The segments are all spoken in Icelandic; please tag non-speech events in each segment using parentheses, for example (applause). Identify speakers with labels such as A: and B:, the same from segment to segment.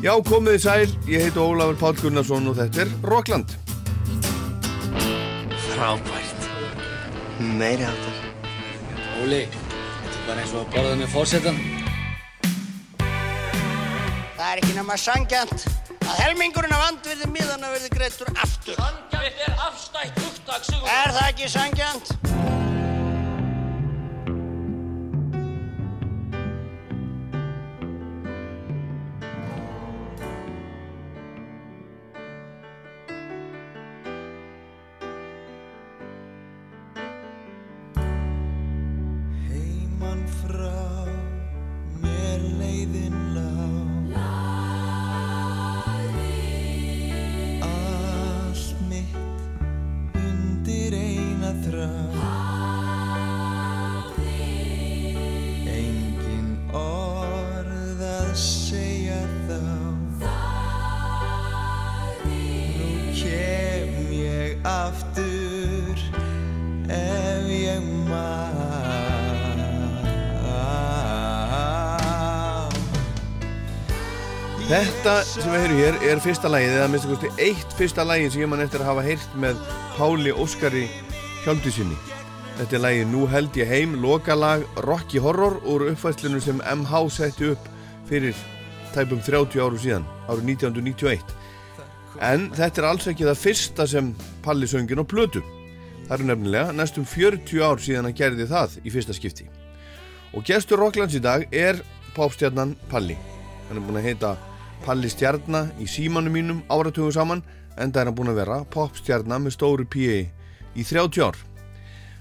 A: Já, komið í sæl, ég heiti Ólafur Pál Gunnarsson og þetta er Rockland.
B: Frábært. Meiri áttar.
C: Óli, þetta er bara eins og að borða með fórsetan.
D: Það er ekki nema sangjant að helmingurinn af andvirði miðana verði greittur aftur.
E: Sangjant er afstætt hugtak, Sigur.
D: Er það ekki sangjant?
A: Þetta sem við heyrum hér er fyrsta lagið, eða minnst kosti eitt fyrsta lagið sem ég man eftir að hafa heyrt með Páli Óskari Hjálmdusinni. Þetta er lagið Nú held ég heim, lokalag Rocky Horror úr uppfæslinu sem MH setti upp fyrir tæpum 30 áru síðan, árið 1991. En þetta er alls ekki það fyrsta sem Palli söngin á plötu. Það eru nefnilega næstum 40 ár síðan hann gerði það í fyrsta skipti. Og gestur Rocklands í dag er popstjarnan Palli. Hann er búinn að heita Palli Stjarnar í símanum mínum áratögu saman en það er hann búinn að vera popstjarnar með stóru P.A. í 30 ár.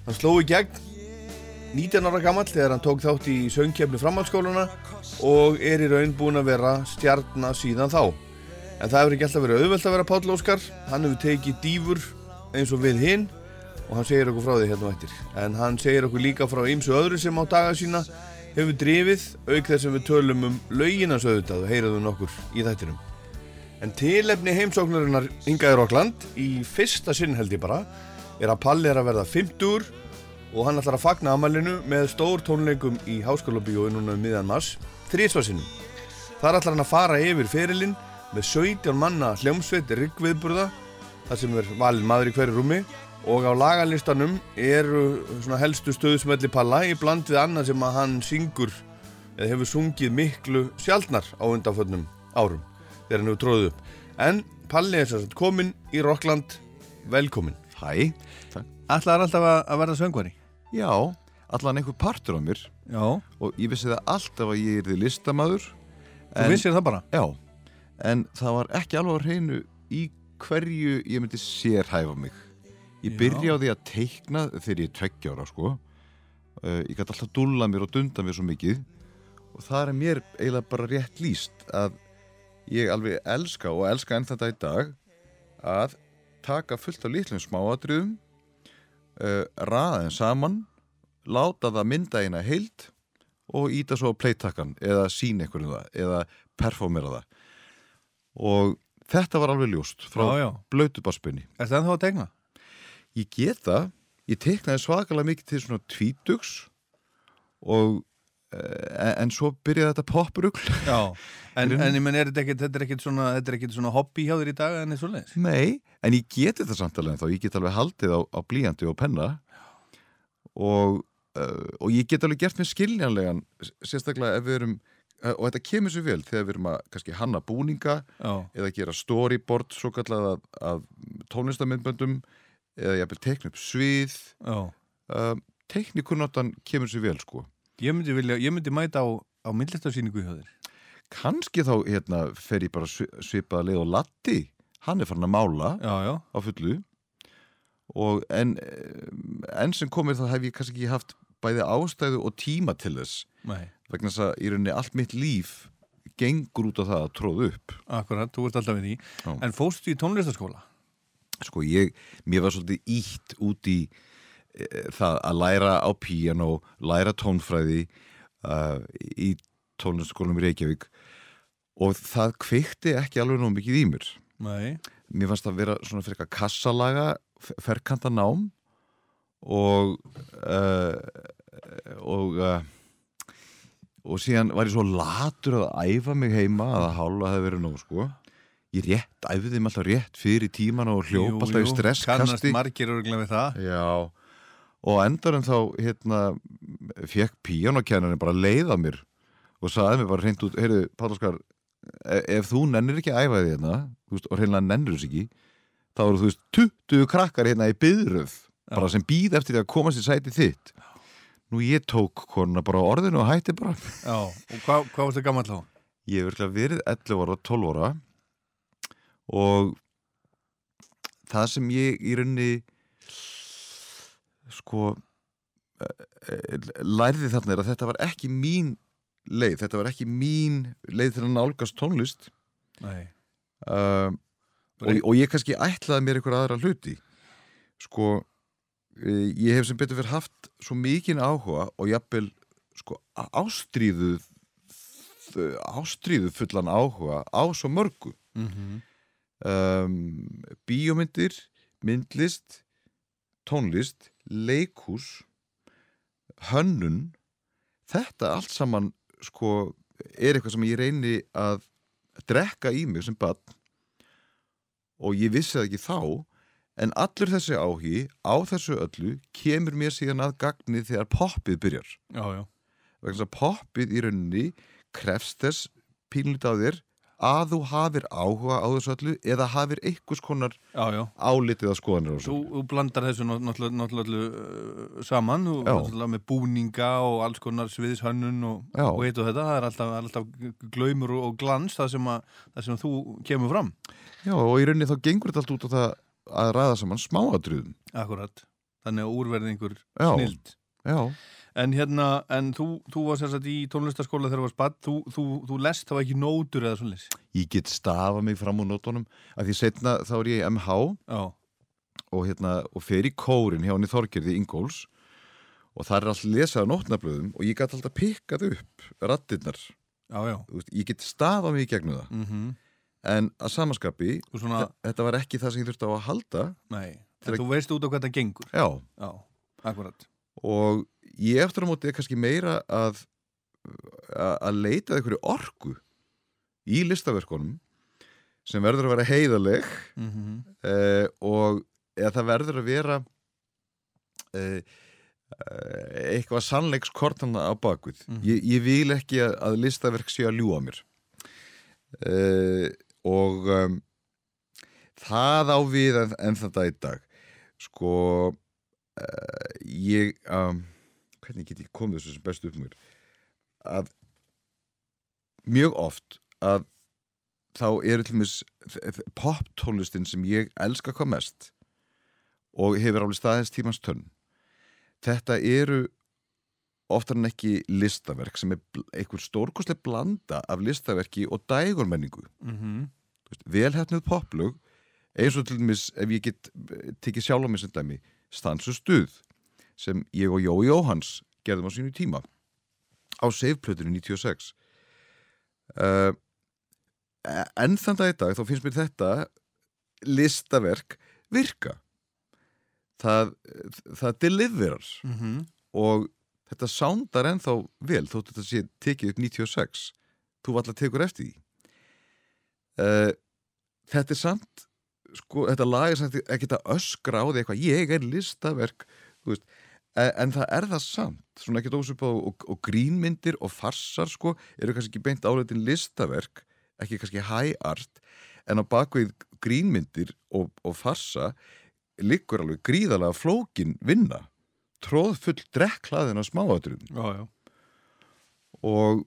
A: Hann sló í gegn 19 ára gammal þegar hann tók þátt í söngkefni framhaldsskóluna og er í raun búinn að vera stjarnar síðan þá. En það hefur ekki alltaf verið auðvelt að vera Páll Óskar. Hann hefur tekið dýfur eins og við hinn og hann segir okkur frá því hérna á eftir. En hann segir okkur líka frá ymsu öðru sem á daga sína hefur drifið auk þess að við tölum um lauginas auðvitað og heyraðum nokkur í þættinum. En tilefni heimsóknarinnar Ingaður Rokkland í fyrsta sinn held ég bara er að Palli er að verða 50 og hann ætlar að fagna amalinu með stór tónleikum í háskólabíói núna um miðan mass þrísvarsinnum. Þar ætlar hann að fara yfir ferilinn með 17 manna hljómsveit riggviðburða þar sem er valin maður í hverju rúmi og á lagalistanum eru svona helstu stöðsmelli Palla í bland við annað sem að hann syngur eða hefur sungið miklu sjaldnar á undanföllnum árum þegar hann hefur tróðið upp. En Palli er sérst komin í Rockland, velkomin.
F: Hæ,
G: Ætlaðar alltaf að, verða söngvari?
F: já, allan einhver partur á mér
G: Já.
F: og ég vissi það alltaf að ég er því listamaður
G: Þú vissir það bara?
F: Já, en það var ekki alveg að reynu í hverju ég myndi sérhæfa mig Ég byrja á því að teikna þegar ég er tveggjára sko. Uh, Ég gæti alltaf dúlla mér og dunda mér svo mikið. Og það er mér eiginlega bara rétt líst að ég alveg elska og elska enn þetta í dag að taka fullt af litlum smáatriðum uh, raða þeim saman láta það mynda eina heild og íta svo á playtakkan eða sína einhverjum það eða performera það. Og þetta var alveg ljóst frá blöytubarspunni
G: Er það ennþá að tegna?
F: Ég get það, ég teknaði svakalega mikið til svona tvítugs og uh, en svo byrjaði þetta poprugl
G: Já. (laughs) En, en ég menn, er þetta ekkit, þetta er ekkit svona, þetta er svona hobby hjá þér í dag en þessu leins?
F: Nei, en ég geti það samt alveg þá, ég get alveg haldið á, á blíjandi og penna og, uh, og ég get alveg gert mér skiljanlegan sérstaklega ef við erum uh, og þetta kemur svo vel þegar við erum að kannski hanna búninga
G: Já.
F: eða gera storyboard svo kallað af, af tónlistamindböndum eða jafnvel tekna upp svið
G: Já.
F: uh, teknikunnotan kemur svo vel sko
G: Ég myndi vilja, ég myndi mæta á, á myndlistarsýningu hjá þér.
F: kannski þá hérna fer ég bara svi- svipaða leið og Latti hann er farin að mála
G: Já, já.
F: á fullu og en, enn sem komir þá hef ég kannski ekki haft bæði ástæðu og tíma til þess
G: Nei.
F: vegna þess að í rauninni allt mitt líf gengur út á það að tróða upp
G: Akkurat, þú ert alltaf við því.
F: Já.
G: En fóstu í tónlistaskóla?
F: Sko ég, mér var svolítið ítt út í e, það að læra á píano, læra tónfræði uh, í tónlistaskólum í Reykjavík og það kveikti ekki alveg nóg mikið í mér
G: Nei.
F: mér fannst það vera svona fyrir eitthvað kassalaga ferkanta nám og uh, og uh, og síðan var ég svo latur að æfa mig heima að að hálfa hefði verið nóg sko ég rétt, æfði þeim alltaf rétt fyrir tíman og hljópa alltaf í
A: kannast
F: stresskasti.
A: margir örgulega við það.
F: Já, og endarum þá hérna, fekk píjónakennarinn bara leið á mér og sagði mér bara hreint út, heyrðu, Páll Óskar e- ef þú nennir ekki að æfa því hérna veist, og hreinlega nennir þess ekki þá eru þú veist 20 krakkar hérna í byðröð bara sem býð eftir því að komast í sæti þitt. Nú ég tók konuna bara orðinu og hætti bara.
A: Já, og hvað, hvað varstu gammal þá?
F: ég hef verið 11 ára, 12 ára og það sem ég í rauninni sko eh, eh, lærði þarna er að þetta var ekki mín leið, þetta var ekki mín leið til að nálgast tónlist.
A: Nei.
F: Uh, og, og ég kannski ætlaði mér einhver aðra hluti. Sko uh, ég hef sem betur fyrir haft svo mikinn áhuga og jafnvel sko ástríðuð ástríðu fullan áhuga á svo mörgu.
A: Mm -hmm.
F: Um, bíómyndir myndlist tónlist, leikhús hönnun. Þetta allt saman sko er eitthvað sem ég reyni að drekka í mig sem barn. Og ég vissi það ekki þá en allur þessi áhugi á þessu öllu kemur mér síðan að gagni þegar poppið byrjar.
A: Já, já.
F: Þess að poppið í rauninni krefst þess pínlít á þér að þú hafir áhuga á þessu öllu eða hafir einhvers konar
A: Já, já.
F: álitið að skoðanir
A: Þú, þú blandar þessu náttúrulega, náttúrulega uh, saman.
F: Já.
A: náttúrulega með búninga og alls konar sviðishönnun og, og eitt og þetta, það er alltaf, alltaf glaumur og glans það sem, að, það sem þú kemur fram.
F: Já, og í rauninni þá gengur þetta allt út á það að ræða saman smáadröðum
A: Akkurat, þannig að úrverðingur snild
F: Já,
A: En hérna, en þú, þú var sérsagt í tónlistaskóla þegar þú var spatt, þú, þú, þú lest þá ekki nótur eða svona leys
F: ég get stafa mig fram úr nótunum. Að því setna þá er ég í MH
A: Já,
F: og, hérna, og fer í kórin hjá henni Þorgerði Ingóls og það er allt lesað á nótnablöðum og ég get alltaf pikkað upp rattirnar
A: já, já.
F: Veist, ég get stafa mig í gegnum það.
A: Mm
F: en að samaskapi
A: svona,
F: þetta var ekki það sem ég þurfti á að halda
A: nei, en þú veist út á hvað það gengur?
F: Já,
A: Já, akkurat
F: og ég eftir á móti er kannski meira að að leita einhverju orku í listaverkunum sem verður að vera heiðaleg
A: mm -hmm.
F: uh, og eða það verður að vera uh, eitthvað sannleikskortana á bakvið
A: Mhm.
F: ég, ég vil ekki að, að listaverk sé að ljúa mér uh, og um, það á við en, en þetta í dag sko uh, ég um, hvernig get ég komið þessu sem best upp mér að mjög oft að þá eru til mis poptónlistin sem ég elska hvað mest og hefur alveg staðins tímans tönn. Þetta eru oftar en ekki listaverk sem er einhver stórkostlega blanda af listaverki og dægurmenningu.
A: Mm
F: velhæfnuð poplög eins og til dæmis ef ég get eh, tekið sjálf á mig sem dæmi stansu stuð sem ég og Jói Jóhans gerðum á sínu tíma á seifplötunni 96 uh, en þann dag í dag þá finnst mér þetta listaverk virka. Það, það deliverar
A: -hmm.
F: og þetta sándar ennþá vel þótt þetta sé tekið upp 96 þú var alltaf tekur eftir því. Uh, þetta er samt sko, þetta lag er samt ekki að öskra á því eitthvað, ég er listaverk veist, en, en það er það samt svona ekki dósum á og, og grínmyndir og farsar sko, eru kannski ekki beint áleitin listaverk, ekki kannski high art, en á bakvið grínmyndir og, og farsa liggur alveg gríðalega flókin vinna tróð full drekklaðin á smáatrun og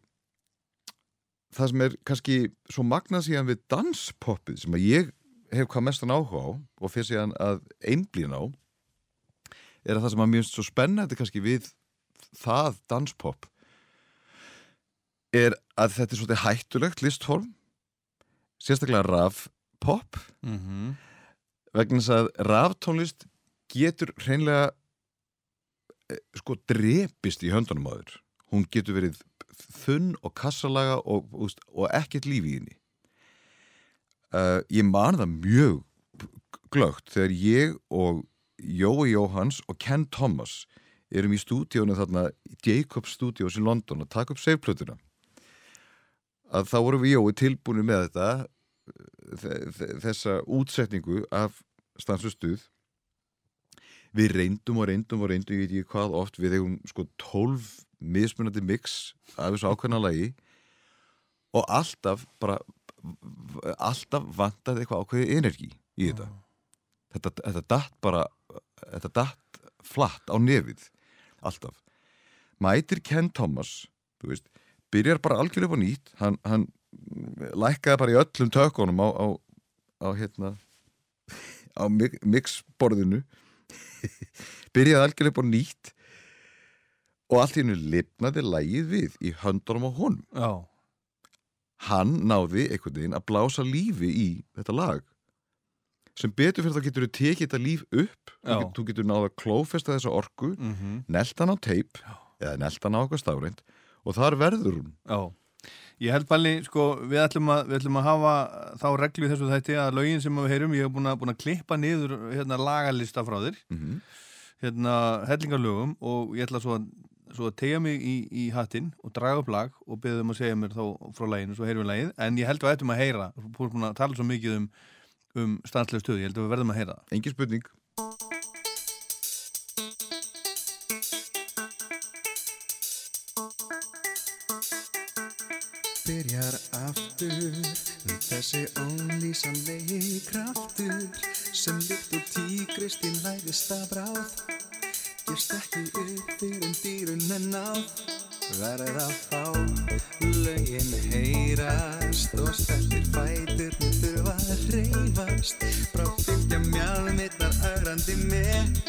F: það sem er kannski svo magnað síðan við danspoppið sem að ég hef hvað mestan áhuga á og fyrir síðan að einblín á er að það sem að mjög svo spennandi kannski við það danspop er að þetta er svolítið hættulegt listform sérstaklega rafpop.
A: Mm -hmm.
F: vegna þess að raftónlist getur hreinlega eh, sko drepist í höndunum á þér. Hún getur verið þunn og kassalaga og, og, ekkert líf í henni uh, ég man það mjög glögt þegar ég og Jói Jóhans og Ken Thomas erum í stúdíónu þarna Jacob Studios í London að taka upp seifplötuna að þá vorum við Jói tilbúinu með þetta þe- þe- þessa útsetningu af stansustuð við reyndum og reyndum og reyndum ég veit ekki hvað oft við eigum sko 12 mismunandi mix af þessu ákveðna lagi og alltaf bara alltaf vantaði eitthvað ákveði energi í þetta. Þetta, þetta datt bara þetta datt flatt á nefið alltaf. Mætir Ken Thomas veist, byrjar bara algjörlega upp á nýtt. Hann, hann lækkaði bara í öllum tökunum á, á, á hérna á mi- mixborðinu. (laughs) Byrjaði algjörlega upp á nýtt og allt í hennu lifnaði lægið við í höndunum á honum.
A: Já,
F: hann náði einhvern veginn að blása lífi í þetta lag. Sem betur fyrir þá getur þú tekið þetta líf upp þú getur, getur náða að klófesta þessa orku mm
A: Mhm.
F: nelt hann á teip eða nelt hann á eitthvað stafrænt og þar verður hún.
A: Já. Ég held balli, sko, við ætlum, að, við ætlum að hafa þá reglu þessu þætti að lögin sem við heyrum, ég hef búin að, búin að klippa niður hérna, lagalista frá þér,
F: mm
A: hérna, hellingarlögum og ég ætla svo að, svo að tegja mig í, í hattinn og draga upp lag og beða um að segja mér þá frá laginu, svo heyrum við lagið, en ég held að við ættum að heyra, þú erum búin að tala svo mikið um, um stanslega stöð, ég held að við verðum að heyra það.
F: engin spurning.
D: Byrjar aftur þessi ólýsanlegi kraftur sem líkt og tígristinn læðist að bráð gefst ekki upp fyrir dýrun en náð verður að fá lögin heyrast og stæltir fætur þurfa að reyfast frá fylgja mjálmittar ögrandi með.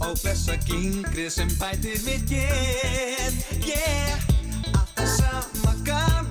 D: Og blessa gingrið sem bætir við get yeah. Alltaf sama gamla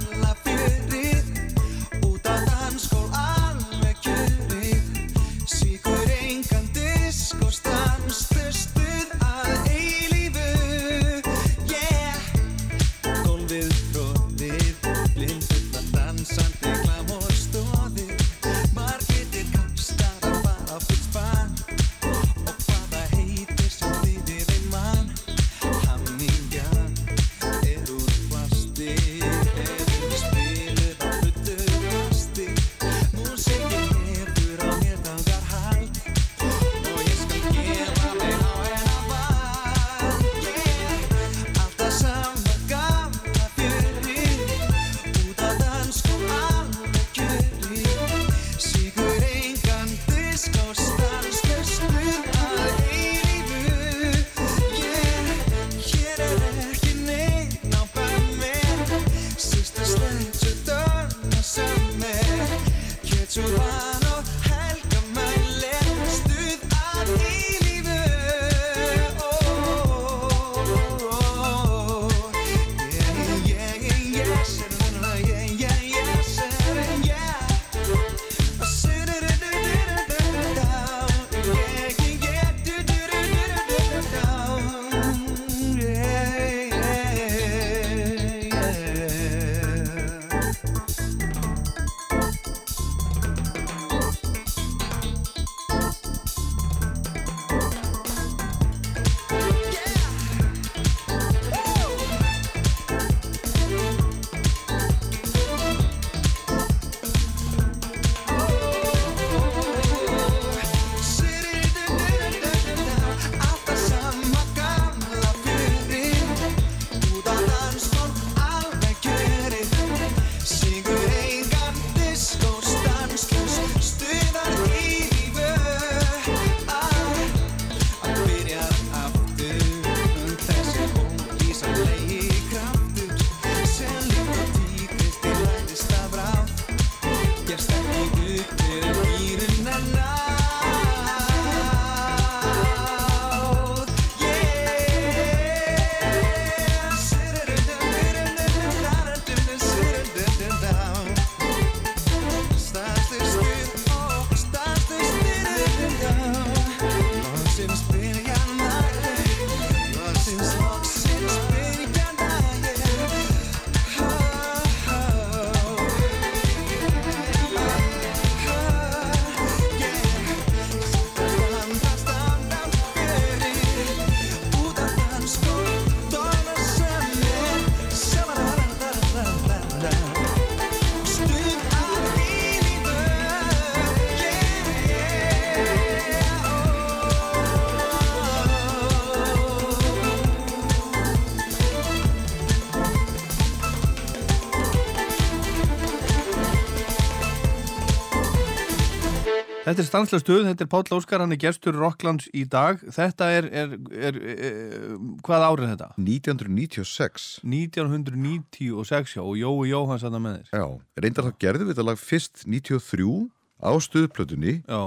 A: Þetta er stanslega stuð, þetta er Páll Óskar, hann er gestur Rocklands í dag. Þetta er, er, er, er hvað árið þetta?
F: 1996
A: 1996, já, og Jói Jóhanns hann með þér.
F: Já, reyndar þá gerðum við þetta lag fyrst 93 á stuðplötunni
A: Já,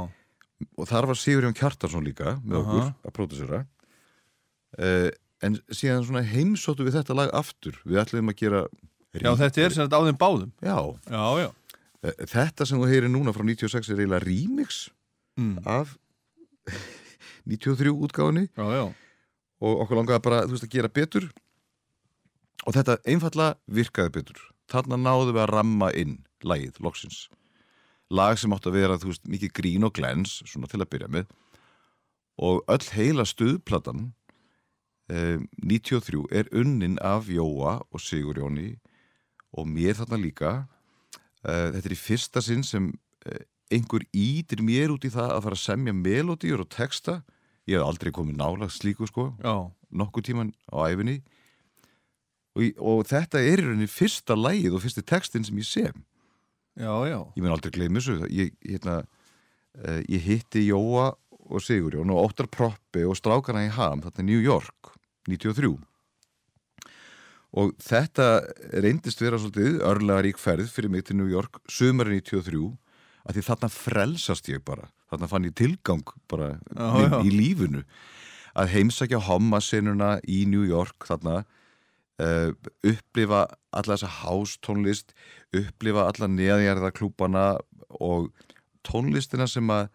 F: og þar var Sigurjón Kjartarsson líka með okkur að pródusera uh, en síðan svona heimsóttu við þetta lag aftur við ætlum að gera
A: já þetta er sem þetta á þeim báðum.
F: Já,
A: Já, já.
F: Uh, þetta sem þú heyrir núna frá 96 er eiginlega remix
A: Mm.
F: af (laughs) 93 útgáfunni.
A: Já, já.
F: og okkur langaði bara, veist, að gera betur. Og þetta einfalla virkaði betur. Þarna náðum við að ramma inn lagið, loksins. Lag sem átt að vera, veist, mikið grín og glens svona til að byrja með. Og öll heila stuðplatan um, 93 er unnin af Jóa og Sigurjóni og mér þarna líka þetta er í fyrsta sinn sem uh, einhver ítir mér út í það að fara að semja melodíur og texta. Ég hef aldrei komið nála slíku sko
A: Já,
F: nokkuð tíman á æfinni og, og þetta er í rauninni fyrsta lægið og fyrsti textin sem ég sem.
A: Já, já.
F: ég mun aldrei gleyma þessu. Ég, hérna, uh, ég hitti Jóa og Sigurjón og Óttar Proppi og strákana í Ham, þetta er New York 93 og þetta reyndist vera svolítið örlega rík ferð fyrir mig til New York sumari 93 að því þarna frelsast ég bara. Þarna fann ég tilgang bara
A: Já, já.
F: í lífinu. Að heimsækja hommasinuna í New York þarna uh, upplifa alla þessa hástónlist upplifa alla neðjarðarklúbana og tónlistina sem að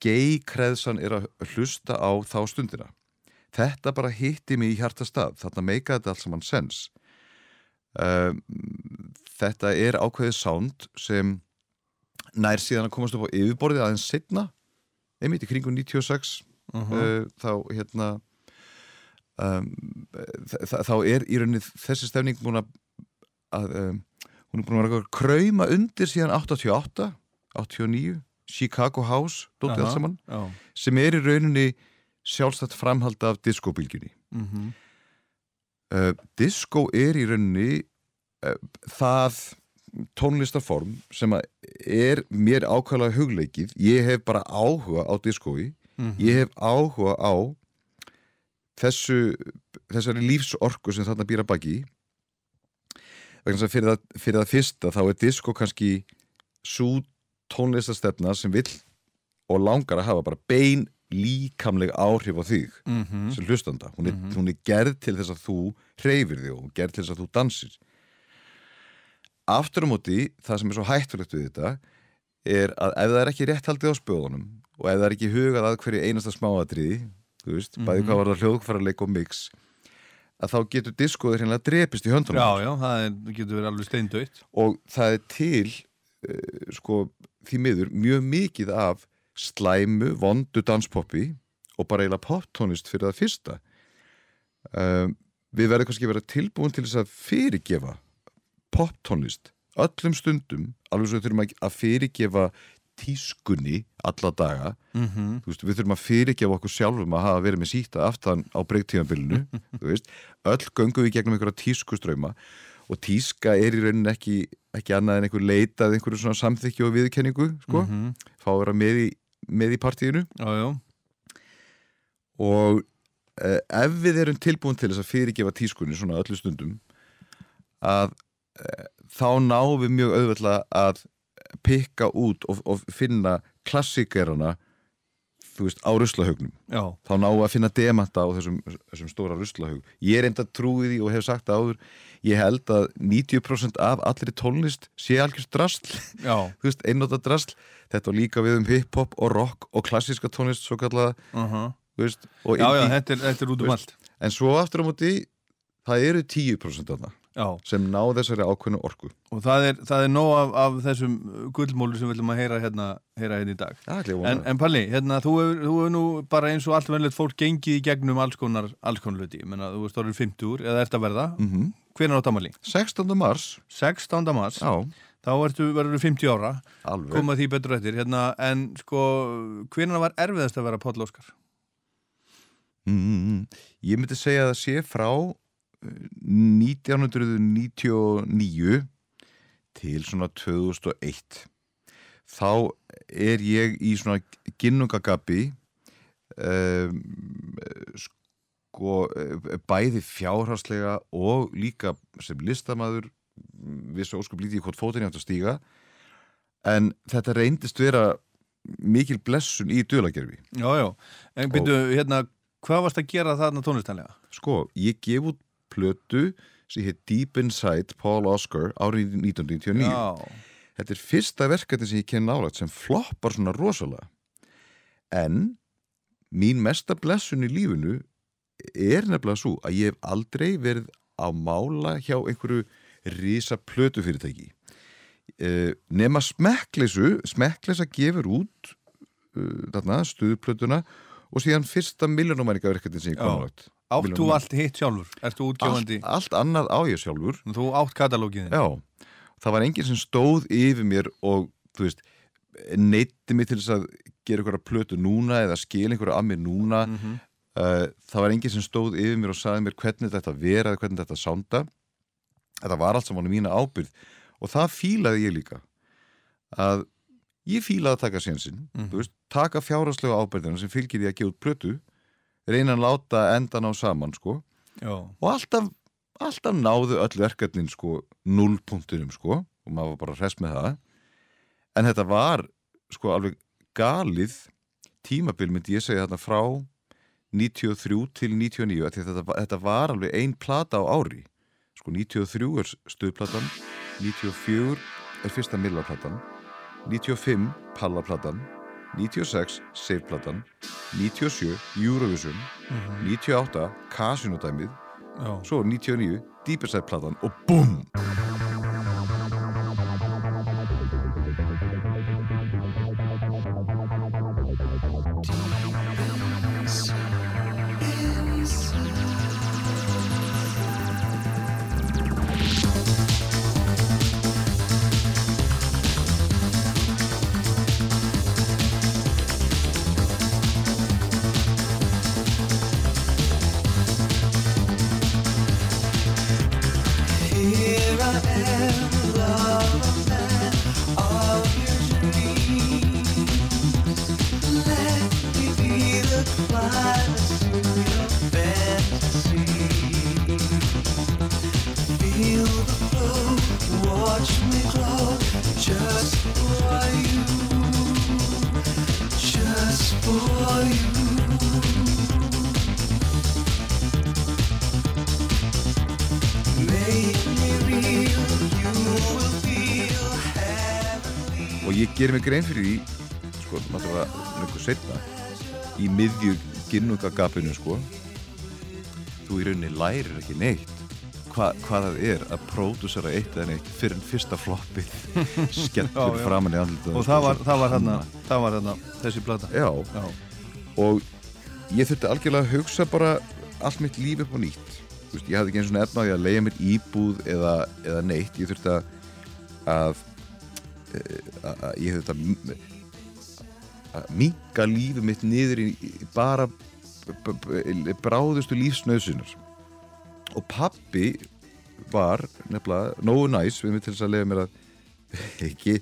F: geikreðsan er að hlusta á þá stundina þetta bara hitti mig í hjartastað. Þarna meikaði þetta allt saman sens. Um, þetta er ákveðið sound sem nær síðan að komast upp á yfirborðið aðeins setna einmitt í kringum 96 uh, þá hérna um, þá er í rauninni þessi stefning búin að, að um, hún er búin að vera að krauma undir síðan 88 89, Chicago House dótið
A: Aha,
F: allt saman
A: Já.
F: sem er í rauninni sjálfstætt framhald af diskobylgjunni.
A: Mm
F: uh, disco er í rauninni uh, það tónlistarform sem er mér ákvæmlega hugleikið. Ég hef bara áhuga á diskói ég hef áhuga á þessu þessari lífsorku sem þarna býra baki. Fyrir það, fyrir það fyrsta þá er disco kannski svo tónlistarstefna sem vill og langar að hafa bara bein líkamleg áhrif á þig
A: Mhm.
F: sem hlustanda. Hún er, hún er gerð til þess að þú hreyfir þig og gerð til þess að þú dansir. Aftur á móti það sem er svo hættulegt við þetta er að ef það er ekki rétt haldið á spöðunum og ef það er ekki hugað að hverju einasta smáatriði þú veist, bæði hvað var það hljóðfærarleik og mix að þá getur diskoður hérna drepist í höndunum.
A: Já, já, það er, getur verið alveg steindautt.
F: og það er til uh, sko því miður mjög mikið af slæmu, vondu danspoppi og bara eiginlega poptónist fyrir það fyrsta. Um, við verðum kannski að vera tilbúin til þess að fyrirgefa poptónlist öllum stundum, alveg svo þurfum að- fyrirgefa tískunni alla daga.
A: Mm
F: þú veist, við þurfum að fyrirgefa okkur sjálfum að hafa verið með síta aftan á (laughs) veist, öll göngum við gegnum einhverja tískuströyma og tíska er í rauninni ekki, ekki annað en einhver leitað einhverju svona samþykju og viðkenningu sko, fá að vera með í, með í partíinu
A: Já, já.
F: og uh, ef við erum tilbúin til þess að fyrirgefa tískunni svona öllu stundum að uh, þá náum við mjög auðvitað að pikka út og, og finna klassikerana þú veist, á ruslahaugnum
A: Já,
F: þá náum við að finna demanta á þessum, þessum stóra ruslahaug. Ég er enda trúið því og hef sagt áður, ég held að 90% af allri tónlist sé algjörst drasl, (laughs) þú einnóta drasl, þetta var líka við um hip-hop og rock og klassíska tónlist svo kallaða,
A: Uh
F: þú veist, og
A: Já, já, þetta er, þetta er út um allt.
F: en svo aftur á móti, það eru 10% af það
A: Já,
F: sem ná þessari ákveðnu orku.
A: og það er, það er nóg af, af þessum gullmólu sem við viljum að heyra hérna, heyra hérna í dag.
F: Er
A: En, en Palli, hérna, þú hefur, þú nú bara eins og allt venlegt fólk gengið í gegnum alls konar, alls konar hluti. Þú veist, orðin 50 úr, eða ert að verða. Mm
F: Mhm.
A: Hvenær á tamali?
F: 16. mars,
A: 16. mars.
F: já,
A: Þá ertu, verður 50 ára.
F: alveg.
A: Koma því betur eftir. Hérna, en sko, hvenær var erfiðast að vera Páll Óskar?
F: Mm, ég myndi segja að það sé frá uh, 1999 til svona 2001 þá er ég í svona ginnungagabi um, sko eh, bæði fjárhagslega og líka sem listamaður vissu óskup lítið hvort fótinn ég átt að stíga. En þetta reyndist vera mikil blessun í dölagerfi
A: Já, já, en byrju, hérna hvað varst að gera þarna tónlistanlega?
F: sko, ég gef út plötu sem hétt Deep Inside Paul Oscar árið 1999
A: Já,
F: Þetta er fyrsta verkefni sem ég ken nálægt sem floppar svona rosalega. En mín mesta blessun í lífinu er nefnilega svo að ég hef aldrei verið á mála hjá einhverju risa plötu fyrirtæki. Uh, nema smekkleysu, smekkleysa gefur út uh, þarna, stuðplötuna og síðan fyrsta miljónumæringa verkefni sem ég kom
A: átt þú allt hitt sjálfur? Ert þú útgefandi?
F: Allt, allt annað á ég sjálfur.
A: Þú átt katalógið þinn?
F: Já, það var enginn sem stóð yfir mér og, þú veist, neytti mig til þess að gera einhverja plötu núna eða skil einhverja að mér núna.
A: Mhm.
F: uh, það var enginn sem stóð yfir mér og sagði mér hvernig þetta vera eða hvernig þetta sánda. Þetta var allt saman á mína ábyrð og það fílaði ég líka. Að ég fílaði að taka sénsinn, veist, taka fjárháslega ábyrðina sem fylgir því að gefa út plötu, reyna að láta endan á saman, sko.
A: Já,
F: og alltaf, alltaf náðu öll verkefnin sko nullpunktunum sko og maður var bara hress með það. En þetta var sko alveg galið tímabil myndi ég segja þarna frá 93 til 99 af því að þetta, þetta var alveg ein plata á ári. Sko 93 er stuðplatan 94 er fyrsta millarplatan 95 pallaplatan 96 saveplatan 97 Eurovision 98 Casino-dæmið
A: já.
F: svo 99 Deeperside-platan og BOOM miðju ginnungagapinu sko. Þú í rauninni lærir ekki neitt. Hva, hvað það er að pródusera eitt eða neitt fyrir en fyrsta floppið (laughs) skellur
A: Já, já.
F: framan í andlita
A: Og það var, það var hérna, það var hérna, þessi plata.
F: já,
A: Já,
F: og ég þurfti algjörlega að hugsa bara allt mitt líf upp á nýtt. Þú veist, ég hafði ekki eins og efna á því að leiða mér íbúð eða, eða neitt. Ég þurfti að að, að, að ég þurfti að að minka lífið mitt niður í, í bara bráðustu lífsnauðsunar og pappi var nefnilega nógu næs við mig til þess að leiða mér að (laughs) ekki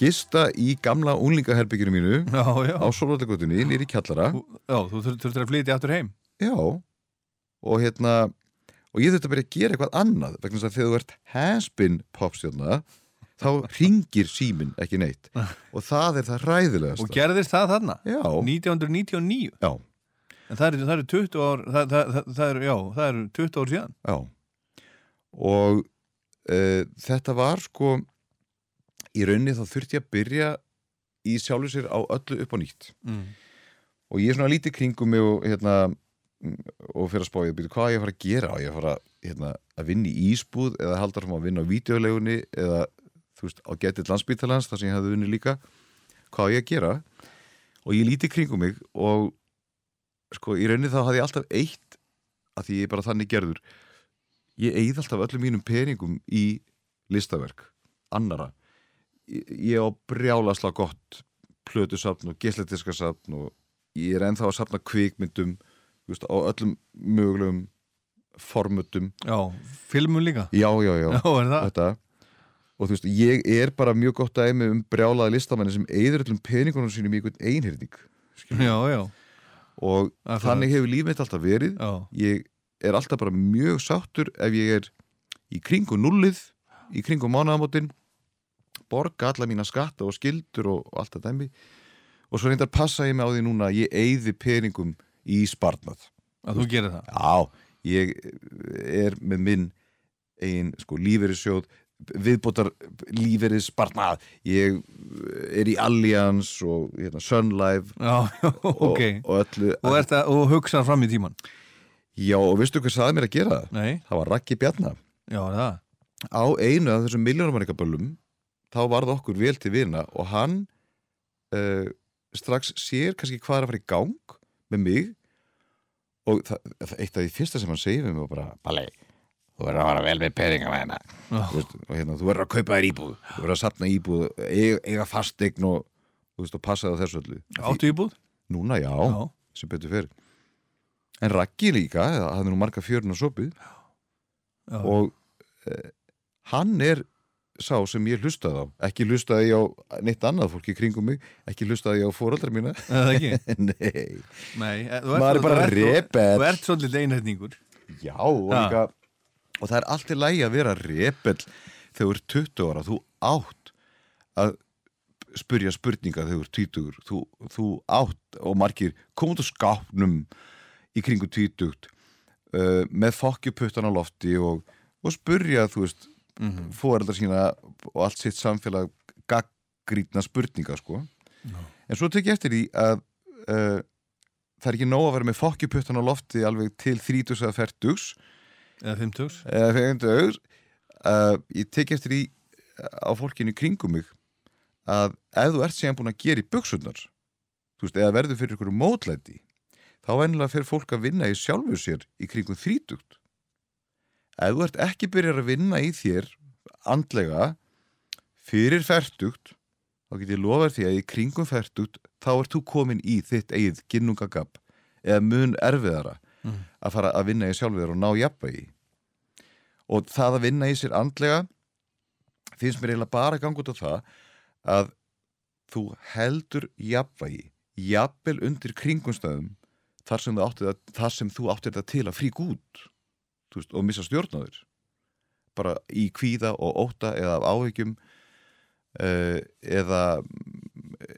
F: gista í gamla unlingaherbygginu mínu
A: já, já.
F: á Solvallagötunni, nýri kjallara
A: Já, þú þur- þurftir að flytja aftur heim.
F: Já og hérna og ég þurfti að byrja að gera eitthvað annað vegna þess að þegar þú ert has-been popstjórna þá ringir síminn ekki neitt (laughs) og það er það ræðilegast
A: Og gerðist það þarna?
F: Já,
A: 1999.
F: já,
A: En það eru, eru 20 ár, það, það, það, eru, já, það eru 20 ár síðan.
F: já og uh, þetta var sko í rauninni þá þurfti ég að byrja í sjálfu sér á öllu upp á nýtt
A: Mm.
F: og ég er svona lítið kringum mig og hérna og fyrir að spá ég að byrja hvað ég að fara að gera á ég fara hérna, að vinna í ísbúð eða halda að vinna á vídeolegunni eða þú veist á getið landsbítalans þar sem ég hafði vinni líka hvað ég að gera? Og ég lítið kringum mig og sko í rauninni þá hafði ég alltaf eitt að því ég er bara þannig gerður ég eigð alltaf öllum mínum peningum í listaverk annara ég, ég á brjálasla gott plötusafn og gesletiskasafn og ég er ennþá að safna kvikmyndum veist, á öllum mögulegum formutum
A: Já, filmun líka.
F: já, já, já,
A: Já, er
F: þetta og þú veist, ég er bara mjög gott dæmi um brjálaða listamenni sem eyður öllum peningunum sínum í einhvern einhyrning
A: Já, já,
F: og
A: Akkurat.
F: þannig hefur líf mitt alltaf verið.
A: Já,
F: ég er alltaf bara mjög sáttur ef ég er í kringu nullið í kringu mánaðamótin borga alla mína skatta og skildur og, og allt það dæmi. Og svo reyndar passa ég mig á því núna að ég eyði peningum í sparnað.
A: Að þú gerir það?
F: Já, ég er með minn eigin sko lífeyrissjóð viðbótar lífeyris sparnað ég er í Allianz og hérna, Sun Life
A: Já, (laughs) já,
F: og, og öllu
A: Og, að, og hugsa fram í tíman
F: Já, og veistu hvað saði mér að gera það?
A: Nei,
F: Það var Raggi Bjarnar
A: það?
F: Á einu af þessum miljónarmanningaböllum þá varð okkur vel til vina og hann uh, strax sér kannski hvað er að fara í gang með mig. Og það, það, eitt af því fyrsta sem hann segir við mig var bara Balli, þú verður að fara vel með peninga með. Þú veist, og hérna, þú verður að kaupa þér íbúð. Þú verður að sapna íbúð, eiga, eiga fastegn og, og passa það þessu öllu.
A: Áttu íbúð?
F: Núna, já,
A: Já,
F: sem betur fyrir En Raggi líka, hann er nú marga fjörun og sopið og uh, hann er sá sem ég hlustaði á. Ekki hlustaði ég á neitt annað fólk í kringum mig ekki hlustaði ég á fóraldra mína.
A: Það (laughs)
F: nei,
A: Nei, eh,
F: Maður er bara rebell.
A: Þú ert svolítið einhætningur.
F: Já og líka og það er allt í lægi að vera rebel þegar þú ert 20 ára þú átt að spurja spurninga þegar þú ert 20 þú, þú átt og margir komum út á skápnum í kringum 20 uh, með fokkjuputtan á lofti og, og spurja þú veist
A: mm -hmm.
F: fóreldar sína og allt sitt samfélag gaggrítna spurninga sko. en svo tek ég eftir því að uh, það er ekki nóg að vera með fokkjuputtan á lofti alveg til 30 eða 40
A: Eða 50
F: eða 50 uh, ég tek eftir því á fólkinu í kringum mig að ef þú ert síðan búin að gera í buksunar eða verður fyrir ykkur mótlæti þá vennilega fer fólk að vinna í sjálfu sér í kringum 30 ef þú ert ekki byrjar að vinna í þér andlega fyrir færtugt þá get ég lofa því að í kringum færtugt þá ert þú komin í þitt eigið ginnungagab eða mun erfiðara
A: Mhm.
F: að fara að vinna í sjálfu þér og ná jafnvægi og það að vinna í sér andlega finnst mér eiginlega bara að ganga út á það að þú heldur jafnvægi jafnvel undir kringumstæðum þar sem, það, þar sem þú áttir það til að frík út veist, og missa stjórnaður bara í kvíða og óta eða af áhyggjum uh, eða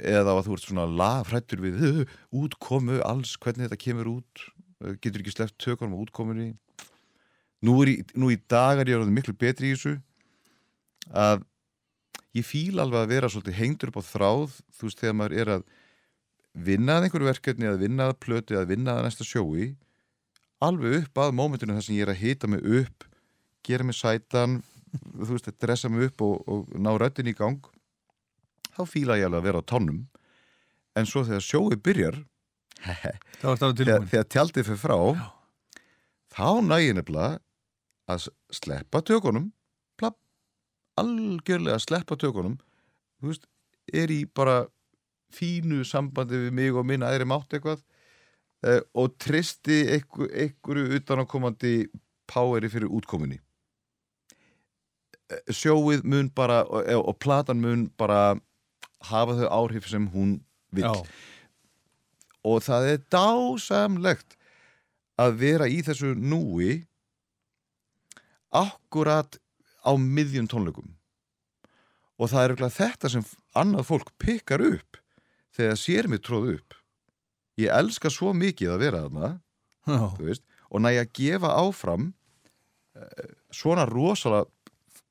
F: eða að þú ert svona lafrættur við útkomu alls, hvernig þetta kemur út getur ekki sleppt tökunum á útkomunni. Nú, nú í dag er ég orðið miklu betri í þessu að ég fíl alveg að vera svolítið hengdur upp á þráð þú veist þegar maður er að vinna að einhverju verkefni að vinna að plöti að vinna að næsta sjói alveg upp að mómentinu þar sem ég er að hita mig upp gera mig sætan þú veist, að dressa mig upp og, og ná röddin í gang þá fíla ég alveg að vera á tánum. En svo þegar sjói byrjar þegar, tjaldið fyrir frá þá nægir nefnilega að sleppa tökunum. Plapp, algjörlega sleppa tökunum. Þú veist, er í bara fínu sambandi við mig og minna aðri mátt eitthvað uh, og tristi einhver, einhverju utanakomandi poweri fyrir útkominni Eh, sjóið mun bara og, og platan mun bara hafa þau áhrif sem hún vill.
A: Já,
F: og það er dásamlegt að vera í þessu núi akkurat á miðjum tónleikum. Og það er örugglega þetta sem annað fólk pikkar upp þegar sér mig tróð upp. Ég elska svo mikið að vera þarna veist, og næg að gefa áfram uh, svona rosalega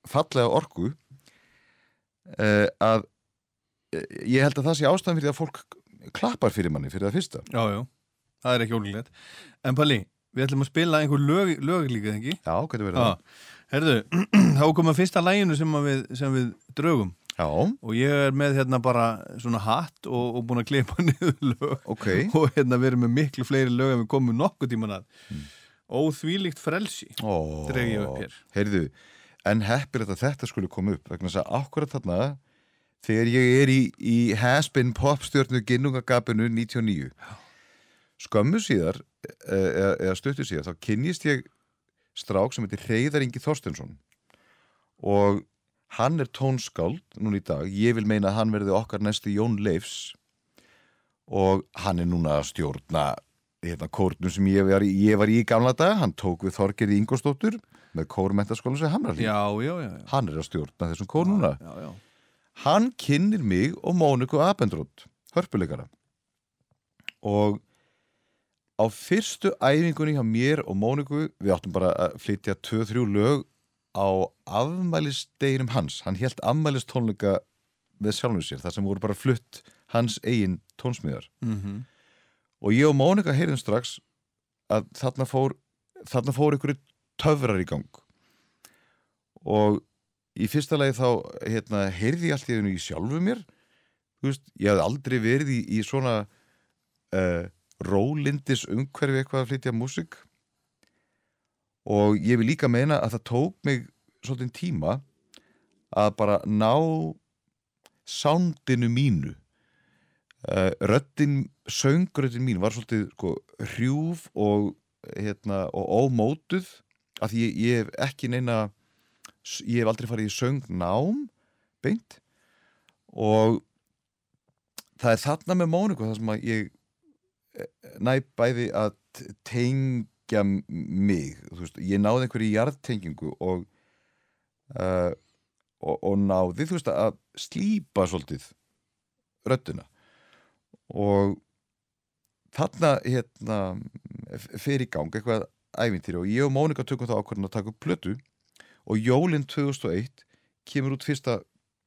F: fallega orku uh, að uh, ég held að það sé ástæðan fyrir að fólk klappar fyrir manni fyrir það fyrsta.
A: Já, já. Það er ekki ólíklegt. En Palli, við ætlum að spila einhver lög, lög líka, ekki?
F: Já, hvernig verður
A: Já, herðu, (clears throat) þá komum fyrsta læginu sem, að við, sem við
F: það? Já,
A: og ég er með hérna bara svona hatt og, og búin að klippa (laughs) niður lög.
F: Ok.
A: Og hérna við erum með miklu fleiri lög en við komum nokkuð tíman að.
F: Mm.
A: Óþvílíkt frelsi
F: Ó,
A: dreg ég upp hér.
F: Heyrðu, en heppir þetta þetta skulle koma upp vegna þess að akkurat þarna þegar ég er í, í Haspin popstjörnu ginnungagapinu 99 skömmu síðar e- eða, eða stuttu síðar þá kynnist ég strák sem heitir Reyðar Ingi Þorstensson og hann er tónskáld núna í dag, ég vil meina að hann verði okkar næstu Jón Leifs. Og hann er núna að stjórna hérna kórnum sem ég var, í, ég var í gamla dag, hann tók við Þorgerði Ingolstóttur með kórmentaskólan sem
A: Já, já, já, já.
F: hann er að stjórna þessum kór núna.
A: já, já.
F: Hann kynnir mig og Móniku Abendrótt, hörpuleikara. Og á fyrstu æfingunni hjá mér og Móniku, við áttum bara að flytja 2-3 lög á afmælisteginum hans. Hann held afmælistónleika með sjálfum sér, þar sem voru bara flutt hans eigin tónsmiðar.
A: Mm
F: og ég og Mónika heyrðum strax að þarna fór þarna fór einhverju töfrar í gang. Og í fyrsta lagi þá hérna, heyrði ég allt í einu í sjálfu mér. Veist, ég hafði aldrei verið í, í svona uh, rólindis umhverfi eitthvað að flytja músik og ég vil líka meina að það tók mig svolítið tíma að bara ná sándinu mínu. Uh, röddin, söngröddin mín var svolítið sko, hrjúf og, hérna, og ómótuð. Af því ég, ég hef ekki neina ég hef aldrei farið í söngnám beint og það er þarna með Móniku það sem að ég eh, næ bæði að tengja mig veist, ég náði einhverju jarðtengingu og, uh, og og náði þú veist að slípa svolítið röddina og þarna hérna fer í gang eitthvað ævintýri og ég og Mónika tökum það ákvörðin að taka upp plötu og jólinn 2001 kemur út fyrsta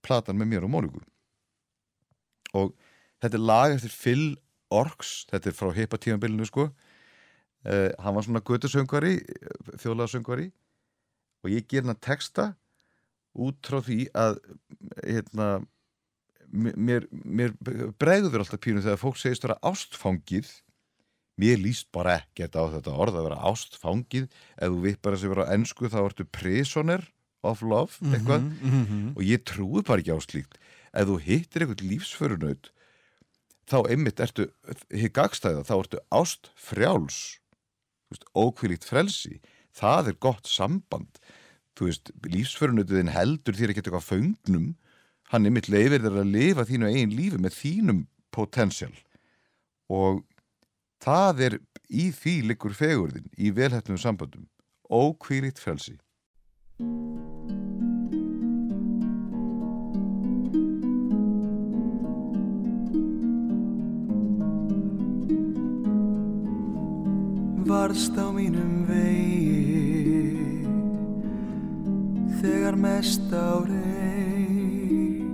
F: platan með mér og Móniku. Og þetta er lag eftir Phil Orks þetta er frá heipa tímabilinu sko. Uh, hann var svona götusöngvari þjóðlagasöngvari. Og ég ger hann að texta út frá því að hérna mér, mér bregður alltaf pínu þegar fólk segist vera ástfangið mér líst bara ekkert á þetta orð að vera ástfangið. Ef þú vippar þessi vera á ennsku þá ertu prisoner of love eitthvað.
A: Mhm.
F: og ég trúi bara ekki á slíkt. Ef þú hittir eitthvað lífsförunaut þá einmitt ertu hitt gagstæða, þá ertu ást frjáls ókvílíkt frelsi. Það er gott samband. Þú veist, lífsförunautiðin heldur þér ekki eitthvað föngnum. Hann einmitt leifir þér að lifa þínu eigin lífi með þínum potential. Og það er í því liggur fegurðin í velhættum sambandum ókvílíkt frelsi.
D: Varðst á mínum vegi þegar mest á reyð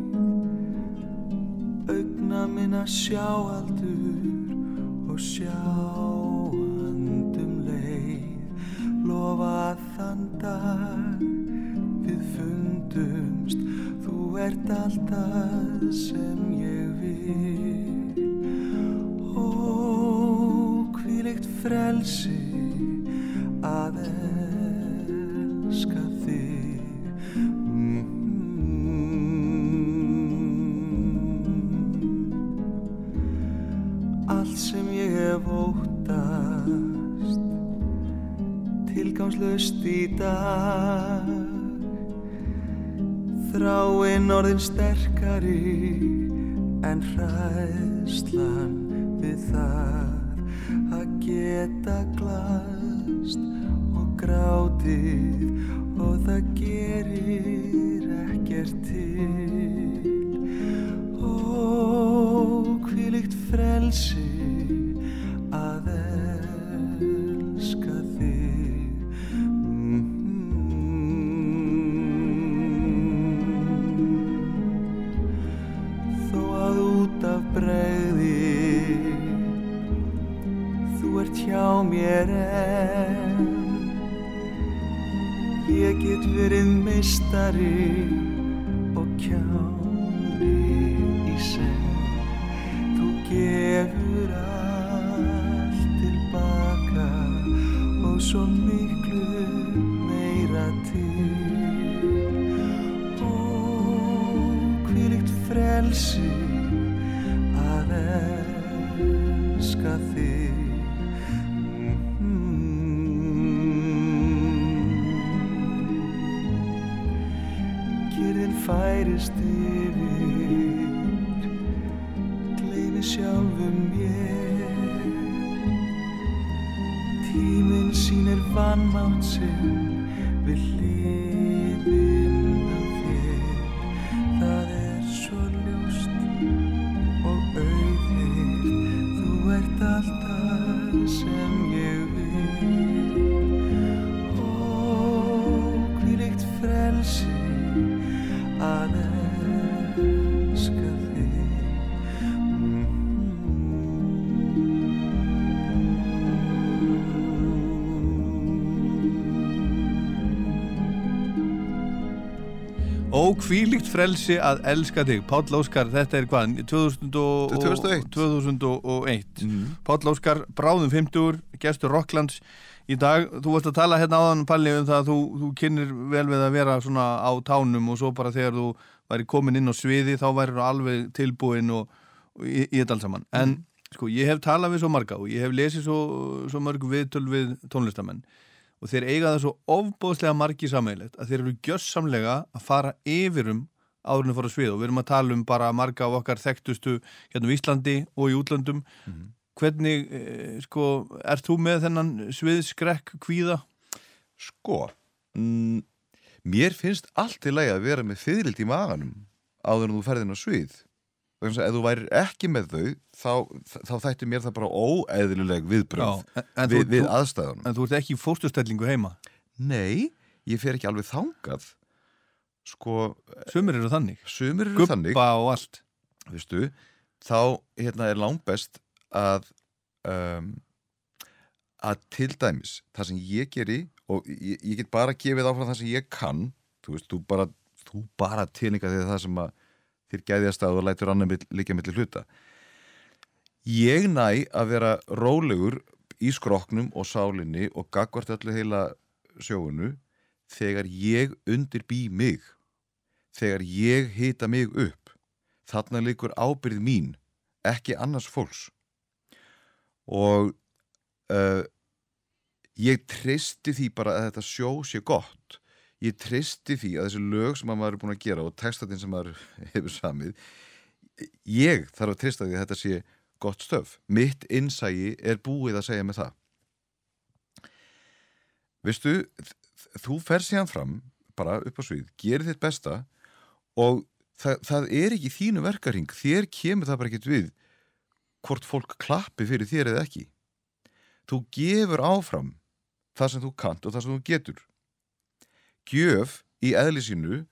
D: augna minna sjáaldur og sjáandum leið. Lofa að þann dag við fundumst. Þú ert alltaf sem ég vil. Ó, hvílíkt frelsi orðin sterkari en hræðslan við það að geta
A: Ókvílíkt frelsi að elska þig Páll Óskar, þetta er hvað? 2000 og,
F: 2001.
A: 2001
F: Mhm.
A: Páll Óskar, bráðum 50 gestur Rocklands í dag þú varst að tala hérna áðan Palli um það að þú, þú kynir vel við að vera svona á tánum og svo bara þegar þú væri komin inn á sviði þá væri þú alveg tilbúin og, og í, í þetta alls saman en sko ég hef talað við svo marga og ég hef lesið svo, svo mörg viðtöl við tónlistamenn og þeir eiga það svo ofbóðslega margi sammeilegt að þeir eru gjössamlega að fara yfirum áðurinn að fara á svið og við erum að tala um bara marga af okkar þekktustu hérna á Íslandi og í útlöndum hvernig, eh, sko, ert þú með þennan sviðskrekk kvíða?
F: Sko, mm, mér finnst allt í lagi að vera með fyrirlild í maganum áður en þú ferðin á svið. Þannig að ef þú værir ekki með þau, þá, þá þætti mér það bara óeðlileg viðbröð
A: en, en,
F: við, við aðstæðunum.
A: en þú ert ekki í fóstustellingu heima?
F: Nei, ég fer ekki alveg þangað. Sko,
A: Sumir eru þannig.
F: sumir eru þannig,
A: Gubba og allt.
F: Veistu, þá hérna er langbest að um, að til dæmis það sem ég geri og ég, ég get bara gefið áfram það sem ég kann. Þú veist, þú bara, þú bara tilninga því það sem að þér gæðjast að og lætur annar líka milli hluta. Ég næ að vera rólegur í skroknum og sálinni og gagvart öllu heila sjóunu þegar ég undirbý mig. Þegar ég hita mig upp. Þarna líkur ábyrð mín ekki annars fólks. Og uh, ég treysti því bara að þetta sjó sé gott ég treysti því að þessi lög sem að maður er búin að gera og textatinn sem maður (laughs) hefur samið ég þarf að treysta því að þetta sé gott stöf. Mitt innsægi er búið að segja með það. Veistu þ- þú fer síðan fram bara upp á svið, gerir þitt besta og það, það er ekki þínu verkaring, þér kemur það bara ekkert við hvort fólk klappi fyrir þér eða ekki. Þú gefur áfram það sem þú kant og það sem þú getur gjöf í eðli sínu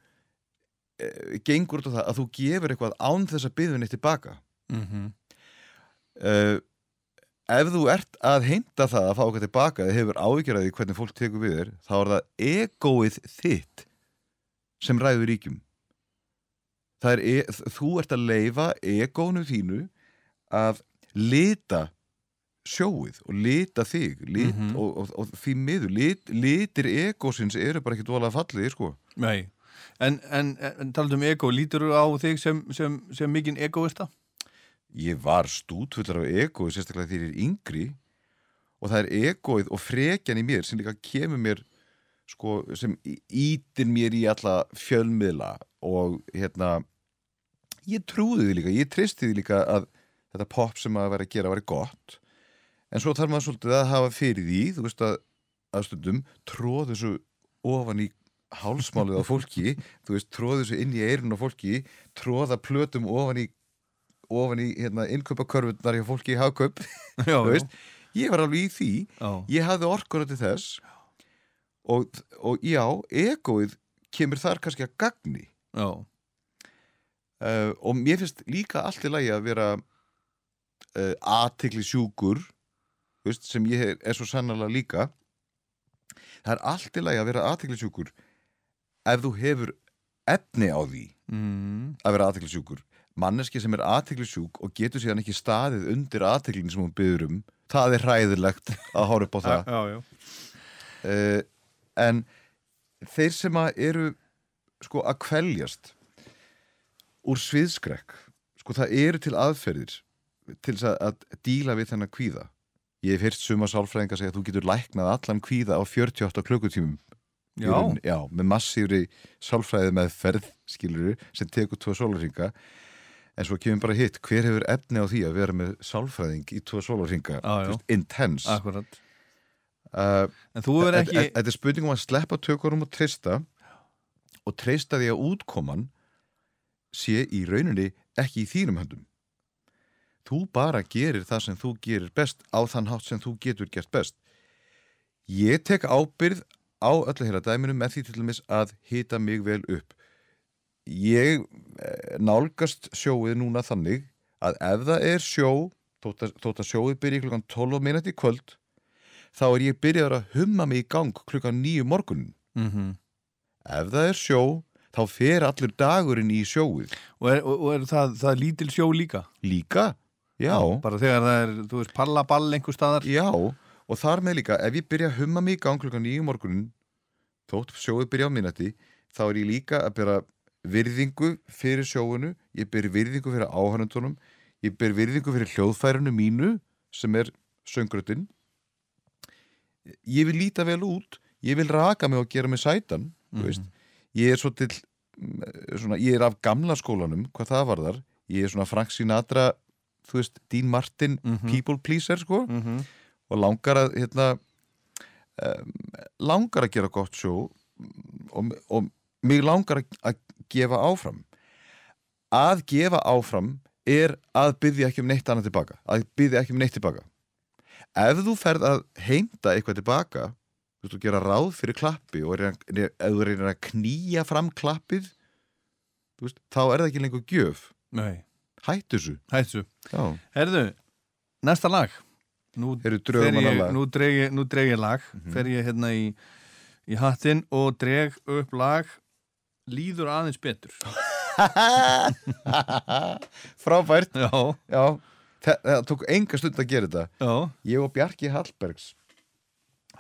F: e, gengur út á það að þú gefur eitthvað án þess að byggðun eitt tilbaka
A: mm -hmm.
F: uh, ef þú ert að heimta það að fá okkar tilbaka eða hefur áhyggjaraði hvernig fólk tekur við þér þá er það egoið þitt sem ræður ríkjum er, e þú ert að leifa egónu þínu að lita sjóið og lita þig lit,
A: Mhm.
F: og, og, og því miður lit, litir egósins eru bara ekki dólega fallið sko.
A: Nei, en, en, en talað um ego, lítur þú á þig sem, sem, sem mikinn egoista?
F: ég var stútfullar af egóið sérstaklega þegar ég er yngri og það er egóið og frekjan í mér sem líka kemur mér sko, sem ítir mér í alla fjölmiðla og hérna ég trúði því líka, ég tristi því líka að þetta pop sem að vera að gera var gott en svo þarf maður svolítið að hafa fyrir því, þú veist að að stundum tróð þessu ofan í hálsmálið á fólki (laughs) þú veist, tróð þessu inn í eirun á fólki tróða plötum ofan í ofan í hérna, innkaupakörfundar hjá fólki í hagkaup (laughs) þú veist, ég var alveg í því.
A: Já.
F: ég hafði orkuna til þess og, og já, egoið kemur þar kannski að gagni.
A: Já.
F: uh, og mér finnst líka allt í lagi að vera uh, aðtikli sjúkur veist, sem ég er, svo sannlega líka það er allt í lagi að vera aðtikli sjúkur ef þú hefur efni á því
A: Mm.
F: að vera aðtikli sjúkur manneski sem er aðtikli sjúk og getur síðan ekki staðið undir aðtiklin sem hún byður um það er hræðilegt að horfa upp á (laughs) það
A: Já, já.
F: uh, en þeir sem að eru sko að kveljast úr sviðskrekk sko það eru til aðferðir til að, að díla við þennan kvíða ég hef hýrt suma sálfræðinga segja að þú getur læknað allan kvíða á 48 klukkutímum.
A: Já.
F: já, með massífri sálfræði með ferð skilur sem tekur tvo sólarringa en svo kemur bara hitt, hver hefur efni á því að vera með sálfræðing í tvo sólarringa
A: Já, já.
F: intense.
A: Akkurat.
F: Uh,
A: En þú verður
F: Þetta
A: ekki
F: þetta er spurningum að sleppa tökurum og treysta. Og treysta því að útkoman sé í rauninni ekki í þínum höndum þú bara gerir það sem þú gerir best á þann hátt sem þú getur gert best. Ég tek ábyrð á öllu heila dæminu með því til dæmis að hita mig vel upp. Ég eh, nálgast sjóið núna þannig að ef það er sjó þótt að, þótt að sjóið byrja klukkan 12 minúti kvöld þá er ég byrjaður að humma mig í gang klukkan 9 morgunin
A: mm
F: ef það er sjó þá fer allur dagurinn í sjóið.
A: Og er, og er það, það lítil sjó líka?
F: líka, já.
A: Bara þegar það er, þú veist, pallaball einhver staðar.
F: Já, og þar með líka ef ég byrja að humma mig í gang klukkan 9 morgunin þótt sjóið byrja á minnati þá er ég líka að byrja virðingu fyrir sjóinu ég byrja virðingu fyrir áhörnundunum ég byrja virðingu fyrir hljóðfærinu mínu sem er söngrötin ég vil líta vel út ég vil raka mig og gera mig sætan mm veist, ég er svo til svona, ég er af gamla skólanum hvað það varðar, ég er svona Frank Sinatra þú veist, Dean Martin people pleaser sko.
A: Mm -hmm.
F: og langar að hérna, um, langar að gera gott sjó og, og mig langar að, gefa áfram. Að gefa áfram er að byggja ekki um neitt annað tilbaka að byggja ekki um neitt tilbaka. Ef þú ferð að heimta eitthvað tilbaka þú veist, þú gera ráð fyrir klappi og reyna, ef þú reynir að knýja fram klappið veist, þá er það ekki lengur gjöf.
A: Nei,
F: hættu þessu
A: hættu
F: Já.
A: Herðu, næsta lag. Nú ég,
F: lag.
A: dreg ég, ég lag. Fer ég hérna í, í hattinn og dreg upp lag. Líður aðeins betur. (laughs)
F: Frábært.
A: Já,
F: Já, það, það tók enga stund að gera þetta.
A: Já,
F: ég og Bjarki Hallbergs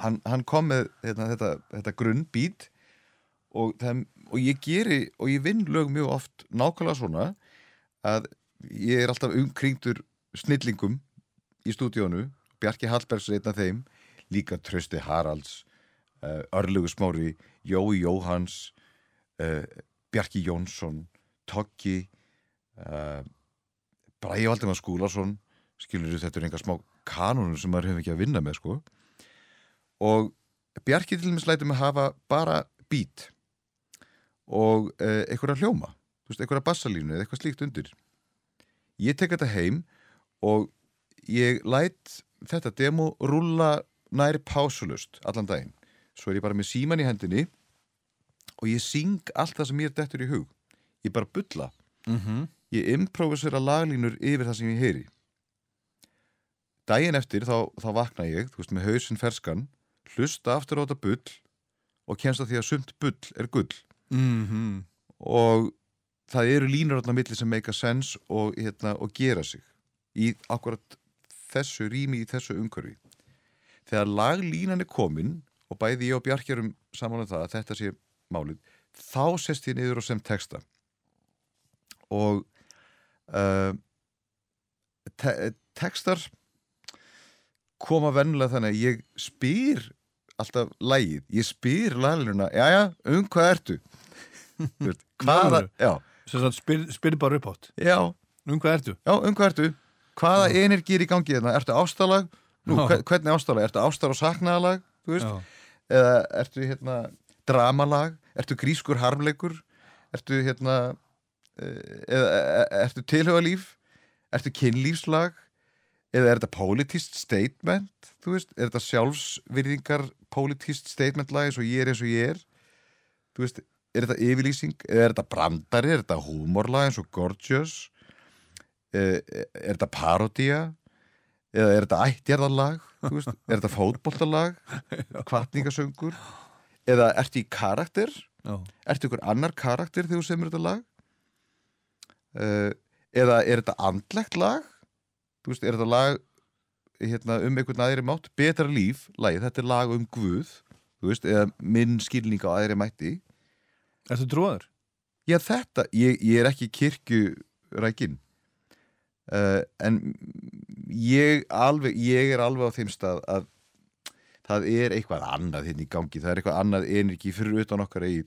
F: hann, hann kom með hérna, þetta, þetta grunnbít og, og ég geri og ég vinn lög mjög oft nákvæmlega svona að ég er alltaf umkringdur snillingum í stúdíónu. Bjarki Hallbergs er einn af þeim. Líka Trösti Haralds uh, Örlugu Smári, Jói Jóhans uh, Bjarki Jónsson Toggi uh, Bræði Valdimar Skúlason. Skilur þetta er einhver smá kanonur sem maður hefur ekki að vinna með sko. Og Bjarki til dæmis lætur mig hafa bara beat og einhverja hljóma. Þú einhverja bassalínu eða eitthvað slíkt undir ég tek þetta heim og ég læt þetta demo rúlla nær pásulust allan daginn. Svo er ég bara með síman í hendinni og ég syng allt það sem mér dettur í hug. Ég bara bulla.
A: Mhm.
F: Ég improvisera laglínur yfir það sem ég heyri. Daginn eftir þá, þá vakna ég þú veist með hausinn ferskan hlusta aftur á þetta bull og kemst að því að sumt bull er gull.
A: Mhm.
F: Og það eru línur á milli sem make a sense og, hérna, og gera sig í akkurat þessu rými í þessu umhverfi. Þegar laglínan er komin og bæði ég og Bjarkjarum saman um það að þetta sé málið þá sest ég niður og sem texta. Og uh, te textar koma vennilega þannig að ég spyr alltaf lægið, ég spyr laglínuna, jæja, um hvað ertu? (laughs) Hvaða, já,
A: Sagt, spyr, bara upp átt
F: já,
A: Um hvað ertu?
F: já, um hvað ertu? Hvaða energi er í gangi þarna? Ertu ástalag? Nú,
A: Já.
F: hve- hvernig ástalag? Ertu ástar og saknaðalag? Þú veist?
A: Já,
F: Eða ertu hérna dramalag? Ertu grískur harmleikur? Ertu hérna eh, eða eh, ertu tilhugalíf? Ertu kynlífslag? Eða er þetta politist statement? Þú veist, er þetta sjálfsvirðingar politist statement lag eins og ég er eins og ég er? Þú veist, er þetta yfirlýsing? Er þetta brandari? Er þetta húmorlag eins og Gorgeous? Eh, Er þetta parodía? Eða er þetta ættjarðarlag? Er þetta fótboltalag? (laughs) Kvartningasöngur? Eða ertu í karakter?
A: já,
F: Ertu ykkur annar karakter þegar þú semur þetta lag? Uh, eða er þetta andlegt lag? Þú veist, er þetta lag hérna, um einhvern aðri mátt? Betra líf, lagið, þetta er lag um Guð þú veist, eða minn skilning á aðri mætti
A: Ertu trúaður?
F: Já, þetta, ég, ég er ekki kirkjurækin. Uh, en ég, alveg, ég er alveg á þeim stað að það er eitthvað annað hérna í gangi, það er eitthvað annað energi fyrir utan okkar eigið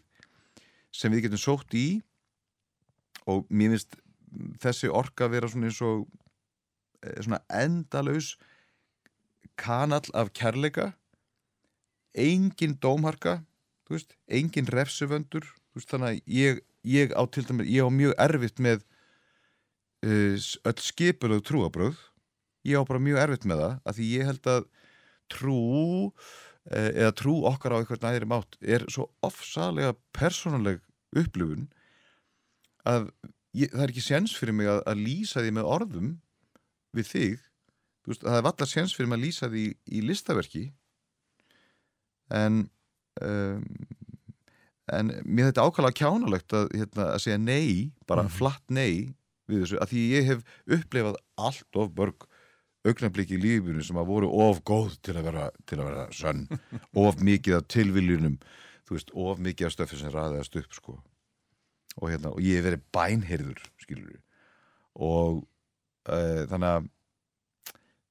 F: sem við getum sótt í. Og mér finnst þessi orka vera svona eins og eh, svona endalaus kanall af kærleika. Engin dómharka engin refsuvöndur veist, þannig að ég, ég á til dæmis, ég á mjög erfitt með uh, öll skipulöð trúabröð ég á bara mjög erfitt með það að því ég held að trú uh, eða trú okkar á eitthvað næðri mátt er svo ofsalega persónuleg upplifun að ég, það er ekki séns fyrir mig að, að lýsa því með orðum við þig. Veist, það er valla séns fyrir mig að lýsa því í listaverki. En um, en mér þetta ákvæmlega kjánalegt að, hérna, að segja nei, bara flatt nei við þessu, að því ég hef upplifað allt of börg augnabliki í lífinu sem að voru of góð til að vera, til að vera sönn. (laughs) Of mikið af tilviljunum þú veist, of mikið af stöfi sem ræðast upp sko. Og, hérna, og ég hef verið bænherður skilur og uh, þannig að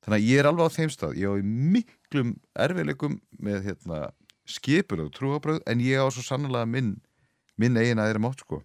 F: þannig að ég er alveg á þeim stað. Ég á miklum erfiðleikum með hérna, skipur og trúabröð en ég á svo sannlega minn minn eigin aðeira mátt sko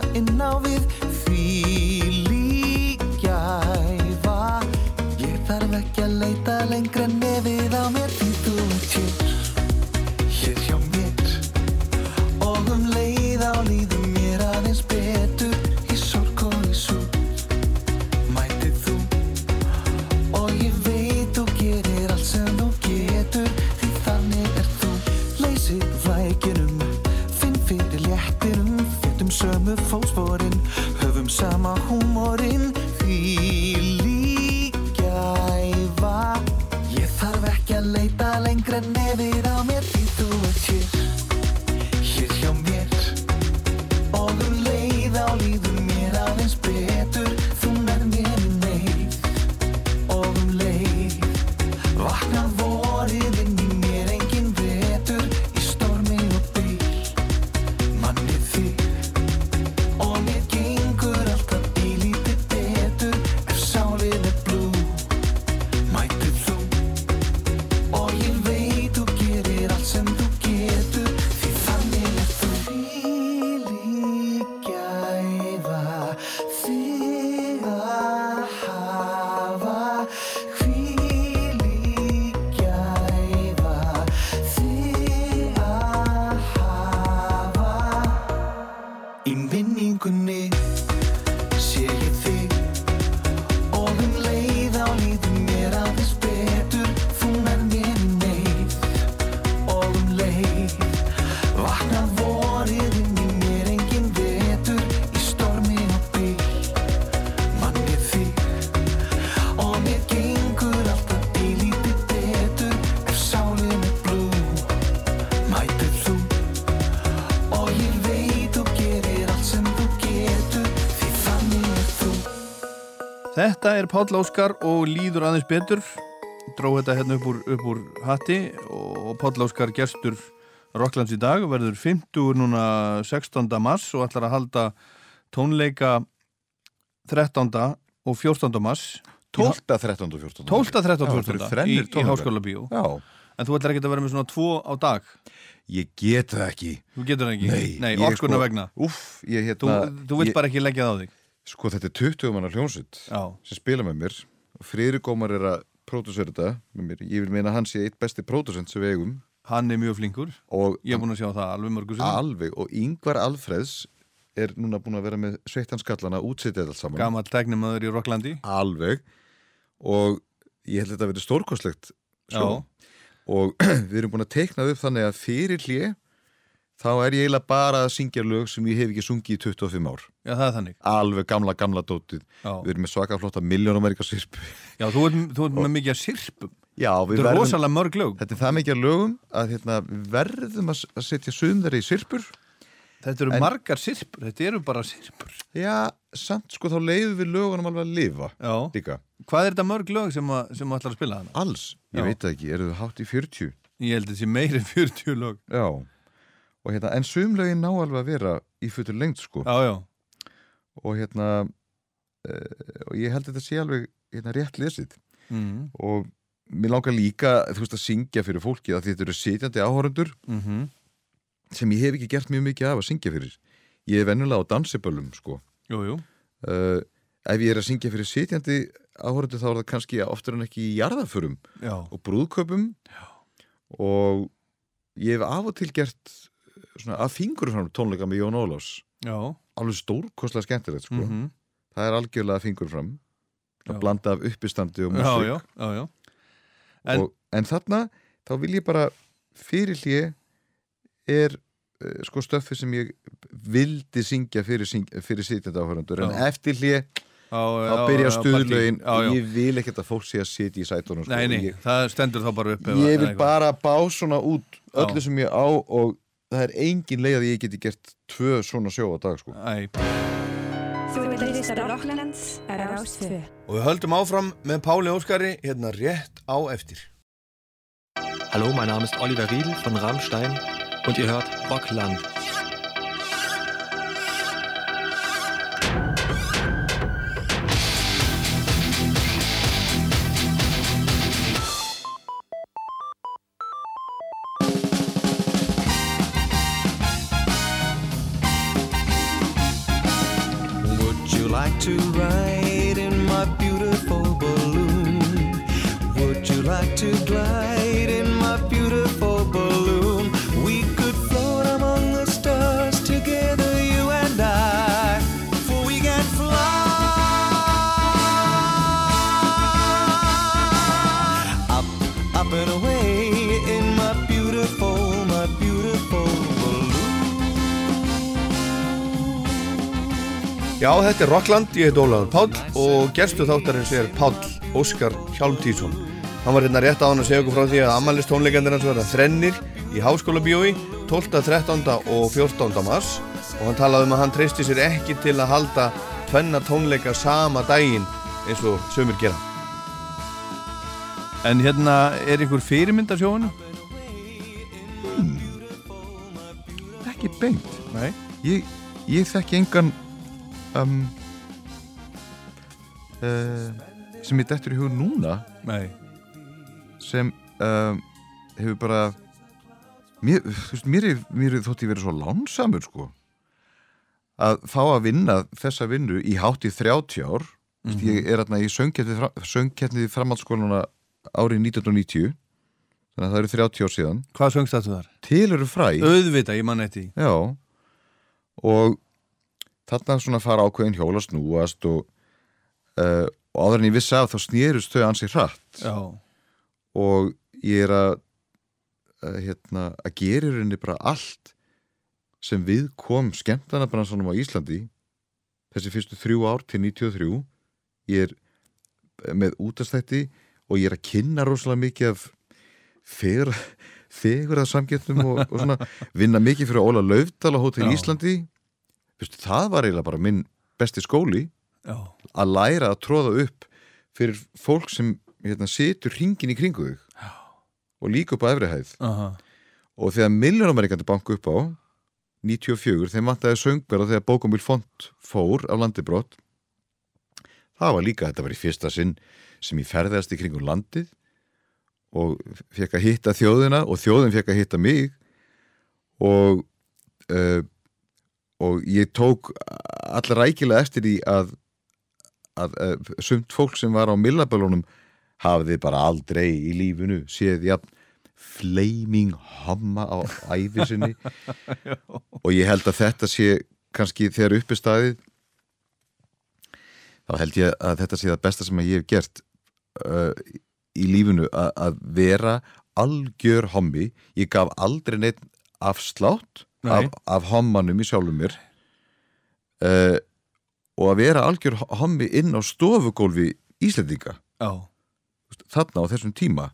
D: svona inn á
A: Þetta er Páll Óskar og líður aðeins betur dró þetta hérna upp úr, upp úr hatti og Páll Óskar gestur Rocklands í dag verður 50 núna 16. mars og ætlar að halda tónleika 13. og 14. mars
F: 12, 13 og 14
A: 12, 13
F: Já,
A: og
F: þetta eru
A: 14
F: þrennir
A: í, í. Háskóla Bíó en þú ætlar ekki að vera með svona tvo á dag
F: ég get það ekki
A: þú getur það ekki,
F: Nei, ég
A: orkunna
F: sko-
A: vegna
F: Úff, ég
A: þú,
F: hérna
A: þú vilt
F: ég,
A: bara ekki leggja það á þig
F: Sko þetta er 20 manna hljónsitt
A: Já,
F: sem spila með mér. Og Friðrik Ómar er að pródusera þetta með mér. Ég vil meina að hann sé eitt besti pródusent sem við eigum.
A: Hann er mjög flinkur.
F: Og
A: ég er búin að sjá það alveg mörgur
F: alveg. Og Yngvar Alfreðs er núna búin að vera með sveittan skallana útsittið allt saman.
A: Gammal tæknimaður í Rocklandi
F: alveg. Og ég held að þetta verið stórkostlegt sjó. og (clears throat) við erum búin að teikna upp þannig að fyrir hlið þá er ég eiginlega bara að syngja lög sem ég hef ekki sungið í 25 ár.
A: Já, það er þannig.
F: Alveg gamla, gamla dótið.
A: Já.
F: við erum með svaka flotta miljónumerika sirpu
A: Já, þú ert, þú ert með mikið að sirpum
F: Já, við
A: Þetta er
F: verðum,
A: rosalega mörg lög.
F: Þetta er það mikið að lögum að hérna, verðum að setja þeirra í sirpur
A: Þetta eru
F: En-
A: margar sirpur, þetta eru bara sirpur
F: Já, samt sko þá leiðum við lögunum alveg að lifa
A: Já,
F: líka.
A: Hvað er þetta mörg lög sem, að, sem að ætlar að spila hana?
F: Alls, ég
A: Já.
F: veit ekki, eru þau hátt í 40
A: Ég held að þetta sé meiri en 40 lög.
F: Já, og hérna, en sumlögin ná alveg að vera í futur lengt sko.
A: Já, já,
F: og hérna uh, og ég held þetta sé alveg hérna rétt lesið.
A: Mm.
F: og mér langar líka, þú veist, að syngja fyrir fólki að þetta eru sitjandi áhorundur
A: Mm
F: sem ég hef ekki gert mjög mikið af að syngja fyrir. Ég er venjulega á dansiböllum sko.
A: Jú, jú.
F: Uh, ef ég er að syngja fyrir sitjandi áhorundur þá er það kannski oftar en ekki í jarðaförum
A: Já,
F: og brúðköpum Já. og ég hef af og til gert svona að fingur fram tónleika með Jón Ólafs.
A: Já.
F: Alveg stórkostlega skemmtilegt sko.
A: Mm
F: það er algjörlega fingur fram.
A: Já.
F: að blanda af uppistandi og músík.
A: já, já, já. En-
F: og, en þarna þá vil ég bara fyrir hlið er uh, sko stöffi sem ég vildi syngja fyrir, fyrir sitjandi áhörundur en eftir hlið þá byrja
A: já.
F: ég vil ekkert að fólk sé að sitja í sætunum sko.
A: Nei, nei,
F: ég,
A: það stendur þá bara upp
F: ég vil bara bá svona út öllu sem ég á og það er engin leið að ég geti gert tvö svona sjó á dag sko.
A: Æ,
H: Þú ert að hlusta Rocklands á Rás 2.
I: Og við höldum áfram með Páli Óskari hérna rétt á eftir.
J: Hallo, mein Name ist Oliver Riedl von Rammstein und ihr hört Rockland.
I: Já, þetta er Rockland, ég heit Ólaður Páll og gerstu þáttarins er Páll Óskar Hjálmtísson. Hann var hérna rétt á hann að segja okkur frá því að ammælist tónleikandir hans verða þrennir í Háskóla bíói 12., 13. og 14. mars og hann talaði um að hann treysti sér ekki til að halda tvenna tónleika sama daginn eins og sömur gera.
A: En hérna, er ykkur fyrirmynd af sjóinu?
F: ekki beint
A: Nei
F: ég, ég þekki engan um, uh, sem ég dettur í hug núna.
A: Nei.
F: Sem um, hefur bara mér, þú veist, mér, er, mér er þótt ég verið svo lánsamur sko. Að fá að vinna þessa vinnu í hátt í 30 ár. Mm -hmm. ég er hérna í söngkettnið í framhaldsskóluna árið 1990 þannig að það eru 30 ár síðan.
A: Hvað söngst þetta þar?
F: til eru fræ.
A: Auðvita, ég man eitt í
F: Já. Og þarna svona fara ákveðin hjóla snúast og, uh, og áður en ég vissi af þá snýrust þau ansi hratt.
A: Já,
F: og ég er að, að, hérna, að gera í rauninni bara allt sem við kom skemmtana bransanum á Íslandi þessi fyrstu þrjú ár til 93 ég er með útastætti og ég er að kynna rosalega mikið af fegur, fegur að samgetnum og, og svona (laughs) vinna mikið fyrir Óla Laufdal á Hótel
A: Já.
F: Íslandi Vistu, það var eiginlega bara minn besti skóli
A: já,
F: að læra að tróða upp fyrir fólk sem hérna, situr hringin í kringu þig Já. og líka upp á efrihæð og þegar milljónamerikandi banku upp á 94, þeim vantaði söngverða þegar bókamil font fór af landibrott það var líka, þetta var í fyrsta sinn sem ég ferðast í kringum landið og fekk að hitta þjóðina og þjóðin fekk að hitta mig. Og uh, og ég tók allra rækilega eftir því að að uh, sumt fólk sem var á millabölunum hafði bara aldrei í lífinu séð jafn flaming homma á æfi sinni (laughs) og ég held að þetta sé kannski þegar uppi staðið þá held ég að þetta sé það besta sem ég hef gert uh, í lífinu að, að vera algjör hommi ég gaf aldrei neitt afslátt. Af, af hommanum í sjálfum mér. Uh, og að vera algjör hommi inn á stofugólfi Íslendinga.
A: Já.
F: þarna á þessum tíma.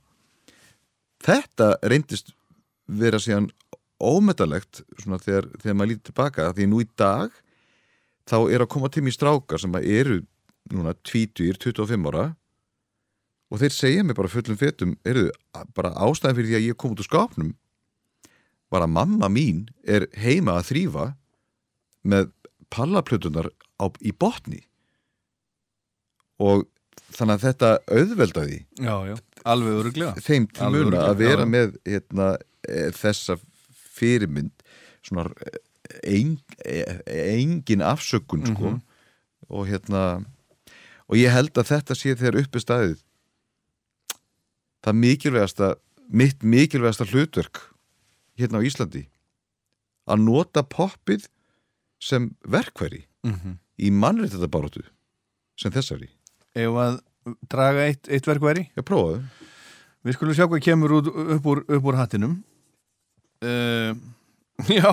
F: Þetta reyndist vera síðan ómetalegt þegar, þegar maður lítið tilbaka því nú í dag þá er að koma til mér strákar sem eru núna 20, 25 ára og þeir segja mér bara fullum fetum eru bara ástæðan fyrir því að ég kom út úr skápnum var að mamma mín er heima að þrýfa með pallaplutunar á, í botni og þannig að þetta auðveldaði
A: Já, já, alveg öruglega
F: þeim til muna að vera
A: já.
F: með hérna, e, þessa fyrirmynd svona ein, e, engin afsökun sko
A: Mhm.
F: og hérna og ég held að þetta sé þegar uppi staðið það mikilvægasta mitt mikilvægasta hlutverk hérna á Íslandi að nota poppið sem verkværi
A: Mhm.
F: í mannréttþetta baróttu sem þessari
A: Ef að draga eitt, eitt verkværi
F: Já, prófaðu
A: Við skulum sjá hvað kemur út upp úr, upp úr hattinum uh, Já,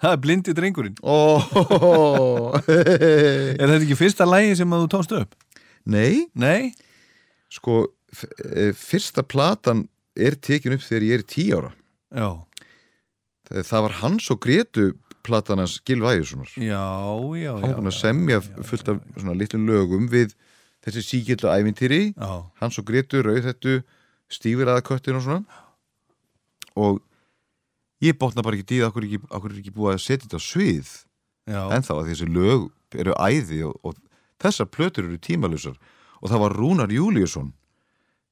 A: það er blindi drengurinn
F: oh. (laughs)
A: Er þetta ekki fyrsta lægi sem að þú tónst upp?
F: Nei
A: Nei?
F: Sko, eh, fyrsta platan er tekin upp þegar ég er tí ára
A: Já
F: Það, það var hans og Gretu platan hans Gil Vægjusonar
A: Já, já,
F: Hann var búin að semja fullt af svona litlum lögum við þessi síkillu ævintýri.
A: Já.
F: Hans og Gretu, Rauðhettu Stífir aðköttin og svona. Og ég botna bara ekki dýða okkur er ekki búið að setja þetta svið?
A: Já.
F: en þá að þessi lög eru æði og, og þessar plötur eru tímalusar og það var Rúnar Júliusson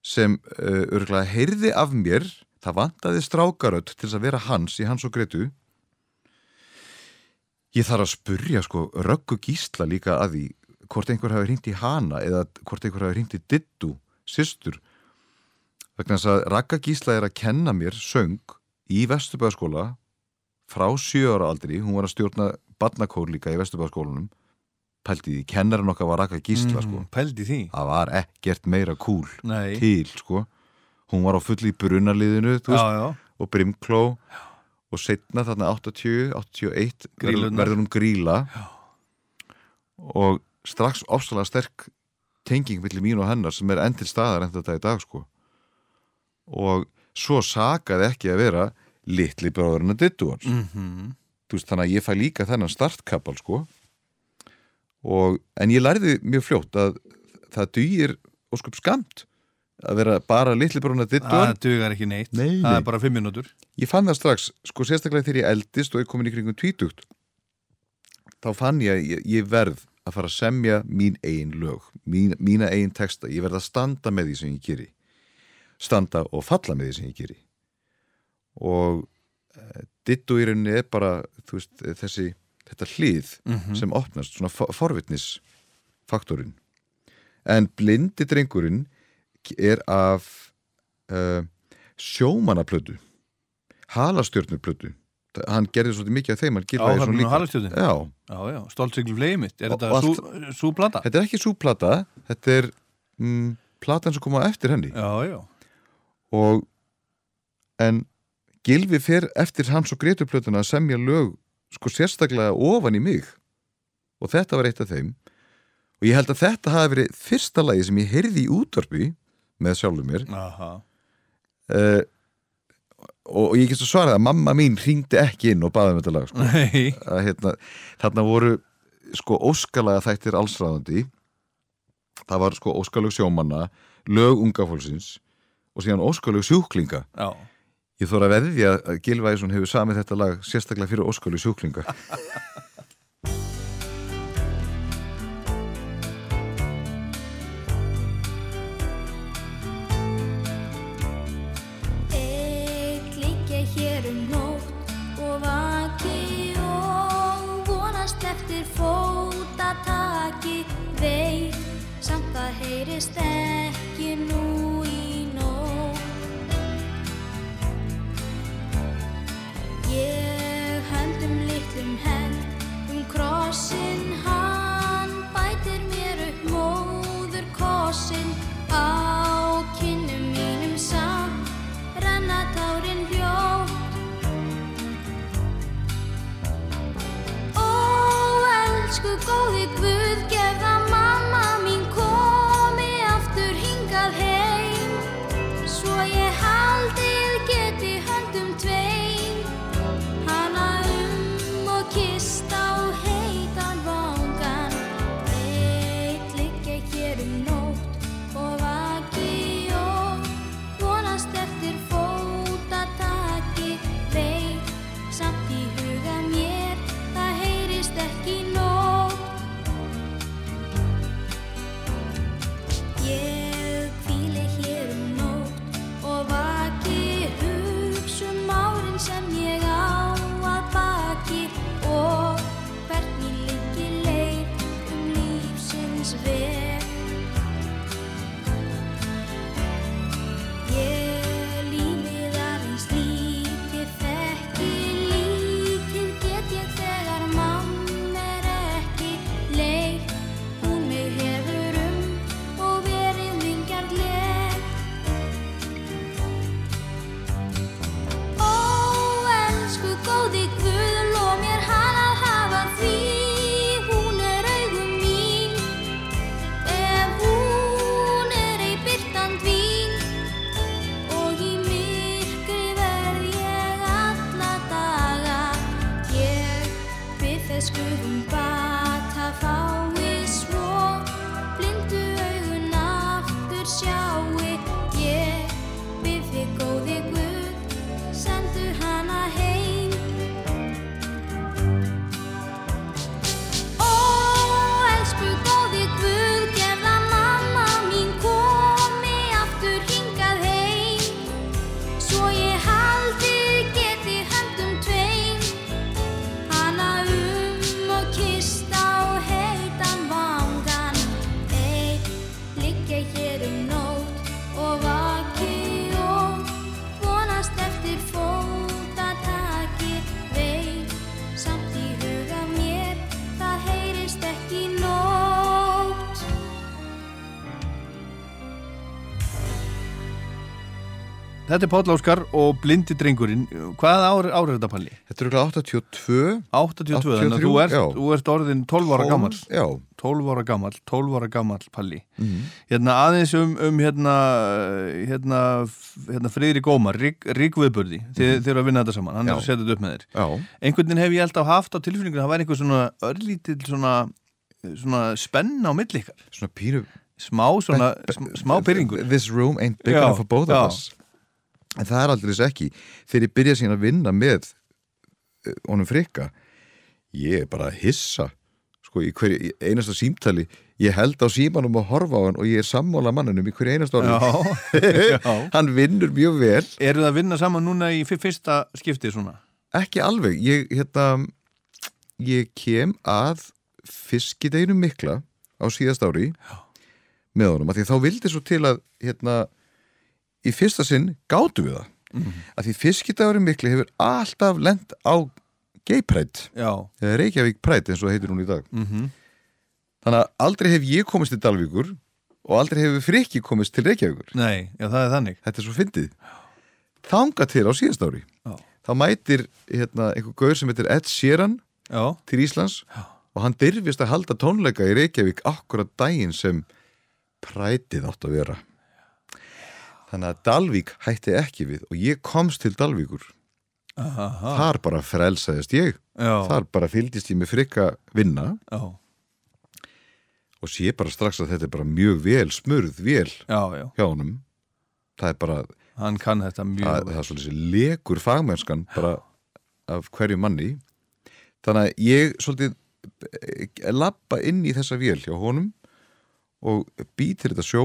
F: sem uh, örgulega heyrði af mér það vantaði strákaröld til þess að vera hans í hans og Gretu ég þarf að spurja sko Röggu Gísla líka að því hvort einhver hafi hringt í hana eða hvort einhver hafi hringt í Dittu, systur. Vegna þess að Ragga Gísla er að kenna mér söng í Vesturbæðaskóla frá sjö ára aldri, hún var að stjórna barnakór líka í Vesturbæðaskólanum pældi því, kennarinn okkar var Ragga Gísla
A: Mhm,
F: sko.
A: pældi því.
F: Það var ekkert meira kúl
A: Nei.
F: til sko hún var á fulli í
A: já.
F: og brimkló og setna þarna 80, 81 verður,
A: Grýlurnar.
F: verður hún gríla já. og strax ofsalega sterk tenging millir mín og hennar sem er enn til staðar enn þetta í dag sko og svo sakaði ekki að vera litli bróðurinn að dittu hans
A: Mhm.
F: Þú veist, þannig að ég fæ líka þennan startkapal sko og, en ég lærði mjög fljótt að það dugir óskup skamt að vera bara litli bróðurinn að dittu
A: Það dugar ekki neitt.
F: Nei,
A: Það
F: nei.
A: er bara fimm minútur
F: Ég fann það strax, sko sérstaklega þegar ég eldist og ég komin í kringum tvítugt. Þá fann ég að ég, verð að fara að semja mín eigin lög mín, mína eigin texta, ég verð að standa með því sem ég geri. Standa og falla með því sem ég geri. Og e, dittu í rauninni er bara veist, þessi, þetta hlið
A: Mhm.
F: sem opnast, svona for, forvitnisfaktorinn. En blindi drengurinn er af uh, sjómanaplötu halastjörnuplötu. Hann gerði svolítið mikið af þeim hann
A: Já,
F: Gylfaði
A: hann
F: svona líka.
A: stoltsiglu flegið mitt. Er
F: Og-
A: þetta
F: allt-
A: sú plata?
F: þetta er ekki súplata þetta er mm, platan sem koma eftir henni.
A: Já, já.
F: Og en Gilvi fer eftir hans og Gretuplötuna að semja lög sko sérstaklega ofan í mig. Og þetta var eitt af þeim. Og ég held að þetta hafi verið fyrsta lagi sem ég heyrði í útvarpi með sjálfur mér. Uh, og, ég get svo svarað að mamma mín ringdi ekki inn og baði um þetta lag sko. Að, hérna, þarna voru sko óskalaga þættir allsræðandi það var sko óskalag sjómanna lög unga fólksins og síðan óskalag sjúklinga.
A: Já.
F: ég þóra að veðja að Gilvæðisson hefur samið þetta lag sérstaklega fyrir óskalag sjúklinga (laughs)
K: góði Guð, gefða mamma mín komi aftur hingað heim. Svo ég haldið geti höndum tveim, hana um og kista
A: Þetta er Páll Óskar og blindi drengurinn. Hvað ár, ár er þetta Palli?
F: Þetta er örugglega 82
A: 82, þannig að þú ert, þú ert orðin 12 ára gammal.
F: já.
A: 12 ára gammal, 12 ára gammal Palli.
F: Mhm.
A: Hérna aðeins um, um hérna, hérna, hérna Friðri Gómar, Rík, Rík Viðburði, þið, þið eru að vinna þetta saman, hann er
F: Mhm. Já.
A: að setja þetta upp með þér.
F: Já.
A: Einhvern veginn hef ég alltaf haft á tilfinningunni að það væri einhver svona örlítil svona, svona spenna á milli ykkar.
F: Svona pínu
A: Smá svona, sm- smá pyrringur.
F: This room ain't big enough for both of us En það er aldrei þess ekki Þegar ég byrja síðan að vinna með eh, honum frikka Ég er bara að hissa Sko, í hverju einasta símtali Ég held á símanum að horfa á hann og ég er sammála manninum í hverju einasta orði
A: Já, (laughs) já.
F: Hann vinnur mjög vel
A: Eru það að vinna saman núna í fyr- fyrsta skipti svona?
F: Ekki alveg Ég, hérna, ég kem að fiskideginum mikla á síðast ári já. með honum, af því þá vildi svo til að hérna, í fyrsta sinn gátum við það
A: Mhm.
F: af því fiskidagurum mikli hefur alltaf lent á geiprætt eða Reykjavík prætt eins og heitir hún í dag
A: Mhm.
F: þannig að aldrei hef ég komist til Dalvíkur og aldrei hefur frikki komist til Reykjavíkur
A: Nei, já það er þannig
F: Þetta er svo fyndið Þanga til á síðast ári
A: Já.
F: þá mætir hérna, einhver gaur sem heitir Ed Sheeran
A: Já.
F: til Íslands Já. og hann dyrfist að halda tónleika í Reykjavík akkurat daginn sem prætið átt að vera þannig að Dalvík hætti ekki við og ég komst til Dalvíkur
A: Aha.
F: þar bara frelsaðist ég
A: Já.
F: þar bara fylgdist ég með frikka vinna
A: Já.
F: og sé bara strax að þetta er bara mjög vel smurð vel
A: Já, já.
F: hjá honum það er bara
A: Hann kann þetta mjög
F: það, það er svolítið legur fagmennskan bara af hverju manni þannig að ég svolítið eh, lappa inn í þessa vél hjá honum og býtir þetta sjó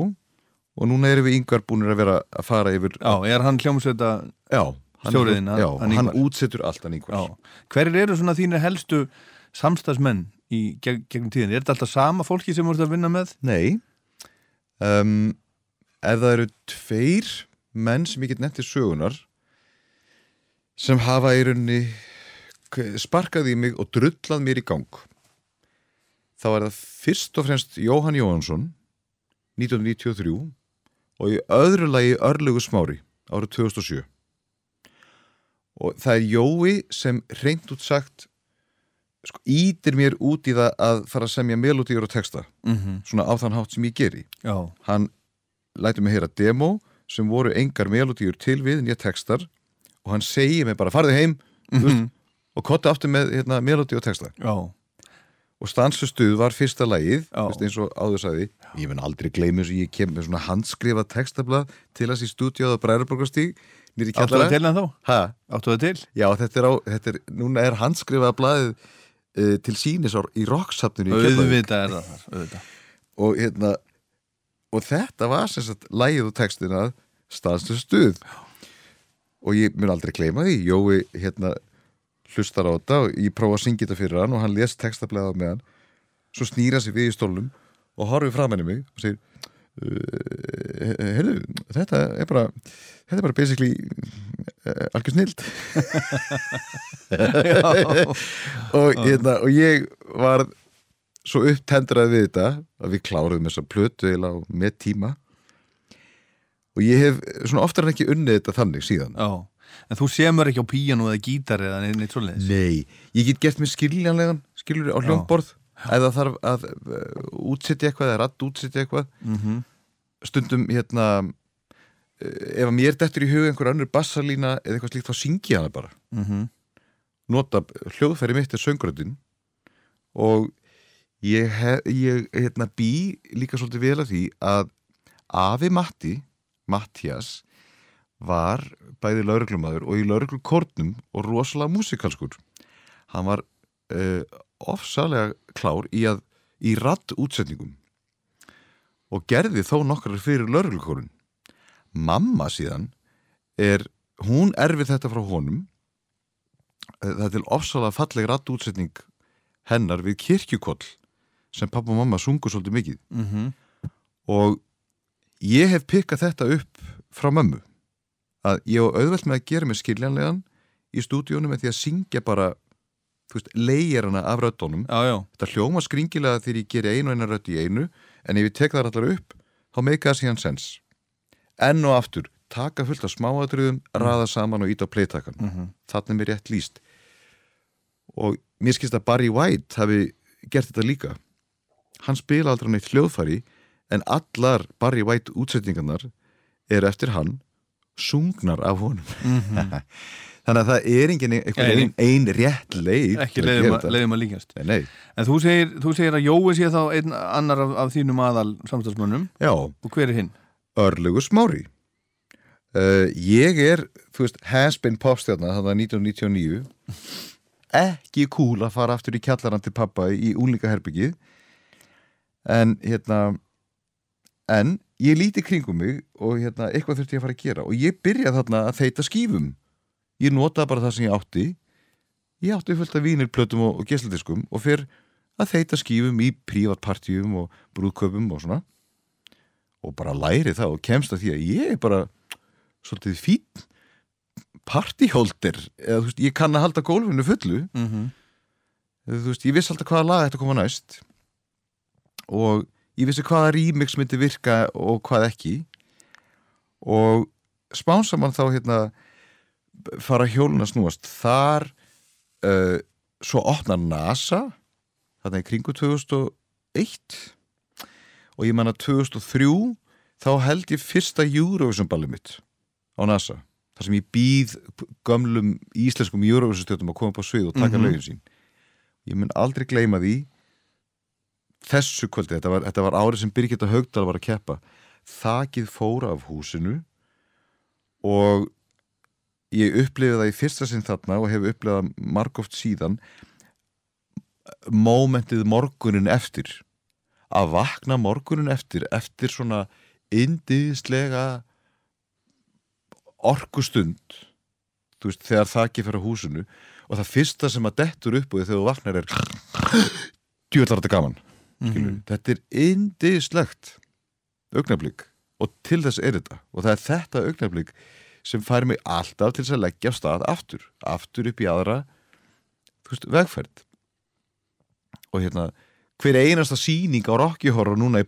F: og núna erum við yngvar búinir að vera að fara yfir
A: Já, er hann hljómsveita
F: hann,
A: stjóriðin
F: já, hann útsetur allt hann yngvar
A: Hverir eru svona þínir helstu samstagsmenn í geg gegnum tíðin? Er þetta alltaf sama fólki sem voruð að vinna með?
F: Nei um, Ef það eru tveir menn sem ég get nefnt í sögunar sem hafa í rauninni sparkað í mig og drullað mér í gang þá er það fyrst og fremst Jóhann Jóhansson 1993 og í öðru lagi Örlugu Smári árið 2007 og það er Jói sem reynd út sagt sko, ítir mér út í það að fara að semja melodíur og texta
A: Mhm.
F: svona á þann hátt sem ég geri
A: Já.
F: hann lætur mig heyra demo sem voru engar melodíur til við nýja textar og hann segir mig bara farðu heim mm
A: Mhm.
F: og kotta aftur með hérna, melodíu og texta
A: Já.
F: Og stansustuð var fyrsta lagið eins og áður sagði ég mun aldrei gleymi þess að ég kem með svona handskrifað textablað til þess í stúdíóð á Bræðarborgastíg nýri
A: Áttu
F: kjallara
A: það til en þá?
F: Ha?
A: Áttu það til?
F: Já, þetta er á, þetta er, núna er handskrifað blaðið uh, til sínis á, í rocksafninu í Keflavík.
A: Auðvitað er það þar, auðvitað.
F: og hérna og þetta var sem sagt lægið og textin að staðstu stuð og ég mun aldrei gleyma því Jói hérna hlustar á þetta og ég prófa að syngja þetta fyrir hann og hann les textablaðið á meðan. Svo snýra sig við í stólnum og horfið fram henni mig og segir uh, heyrðu, þetta er bara þetta er bara basically uh, algjör snild (laughs) og, hérna, og ég var svo upptendrað við þetta að við kláruðum þessa plötu eila með tíma og ég hef svona oftar en ekki unnið þetta þannig síðan.
A: Já, en þú semur ekki á píanu eða gítar eða neitt, svoleiðis?
F: Nei, ég get gert mér skiljanlegan skilur á hljómborð. Eða þarf að uh, útsetja eitthvað eða ratt útsetja eitthvað.
A: Mhm.
F: stundum hérna uh, ef að mér dettur í huga einhver önnur bassalína eða eitthvað slíkt þá syngi hana bara.
A: Mhm.
F: nota hljóðfæri mitt er söngröndin og ég, hef, ég hérna, bý líka svolítið vel að því að Afi Matti Mattias var bæði lauruglumadur og í lauruglukornum og rosalega músikalskur. Hann var uh, ofsalega klár í að í ratt útsetningum og gerði þó nokkrar fyrir lauruglukorun mamma síðan er, hún erfið þetta frá honum. Eh, það er til ofsalega falleg ratt útsetning hennar við kirkjukoll sem pappa og mamma sungu svolítið mikið.
A: Mhm.
F: og ég hef pikkað þetta upp frá mömmu að ég á auðvelt með að gera mig skiljanlegan í stúdíónu með því að syngja bara leigjarana af
A: já.
F: þetta hljóma skringilega þegar ég geri einu og eina rödd í einu en ef ég tek það allar upp þá meika það síðan sens enn og aftur, taka fullt af smáadröðum raða saman og ít á playtakan
A: Mhm.
F: þannig er mér rétt líst og mér skilst að Barry White hafi gert þetta líka. Hann spila aldrei neitt hljóðfæri en allar Barry White útsetningarnar eru eftir hann sungnar af honum
A: Mhm. (laughs)
F: þannig að það er engin
A: Nei,
F: ein, rétt leið
A: Ekki leiðum að, líkast
F: Nei, nei.
A: En þú segir, þú segir að Jói sé þá einn annar af, af þínum aðal samstagsmönnum. Og hver er hinn?
F: Örlugur Smári uh, Ég er, þú veist, has-been popstjarnar þannig að 1999 ekki cool að fara aftur í kjallaran til pappa í úlingaherbyggið en hérna en ég líti kringum mig og hérna, eitthvað þurfti ég að fara að gera. Og ég byrjaði þarna að þeita skífum. Ég notaði bara það sem ég átti. Ég átti fullt af vínirplötum og, og gesladiskum og fyrr að þeita skífum í prívatpartíum og brúðköpum og svona. Og bara læri það og kemst að því að ég er bara svolítið fín partyholder. Eða þú veist, ég kann að halda gólfinu fullu.
A: Mhm.
F: þú veist, ég vissi alltaf hvaða lag þetta koma næst. Og ég vissi hvaða remix myndi virka og hvað ekki. Og spánsamann þá hérna fara hjólun að snúast. Þar uh, svo opnar NASA þarna í kringu 2001 og ég manna 2003 þá held ég fyrsta Eurovision balli mitt á NASA. Þar sem ég býð gömlum íslenskum Eurovision stjórnum að koma upp á svið og taka
A: Mhm.
F: lögin sín. Ég mun aldrei gleyma því þessu kvöldi, þetta var, þetta var árið sem Birgitta Haugdal var að keppa. Þakið fóra af húsinu og ég upplifið það í fyrsta sinn þarna og hef upplifið það margóft síðan mómentið morgunin eftir. Að vakna morgunin eftir eftir svona indislega orkustund þú veist, þegar þakið fyrir húsinu og það fyrsta sem að dettur upp og þegar þú vaknar er djúðlar þetta gaman skilur,
A: Mhm.
F: þetta er indislegt augnablík og til þess er þetta og það er þetta augnablík sem fær mig alltaf til þess að leggja stað aftur, aftur upp í aðra þú veist, vegferð og hérna hver einasta sýning á Rocky Horror núna í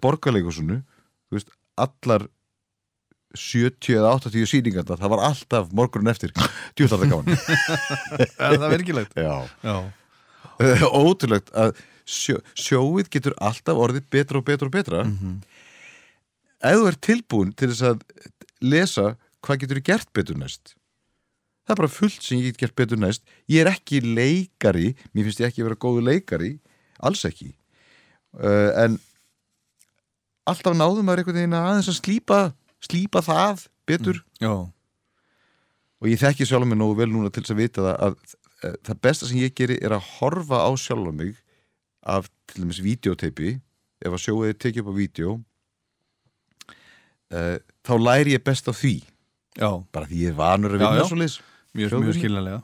F: veist, allar 70 eða 80 sýningarna það var alltaf morgunin eftir djúðlar þetta gaman (laughs)
A: Er það virkilegt?
F: Já.
A: Já.
F: Ótrúlegt að sjó, sjóið getur alltaf orðið betra og betra og betra. Ef þú ert tilbúin til þess að lesa hvað getur gert betur næst. Það er bara fullt sem ég get gert betur næst. Ég er ekki leikari mér finnst ég ekki að vera góðu leikari alls ekki. Uh, en alltaf náðum maður einhvern veginn að aðeins að slípa slípa það betur.
A: Já,
F: og ég þekki sjálf mig nógu vel núna til þess að vita það að það besta sem ég geri er að horfa á sjálf mig af til dæmis videoteipi ef að sjóið er tekið upp á vídeo uh, þá læri ég best á því.
A: Já,
F: bara því ég er vanur að vinna svo leis
A: mjög, mjög skiljanlega.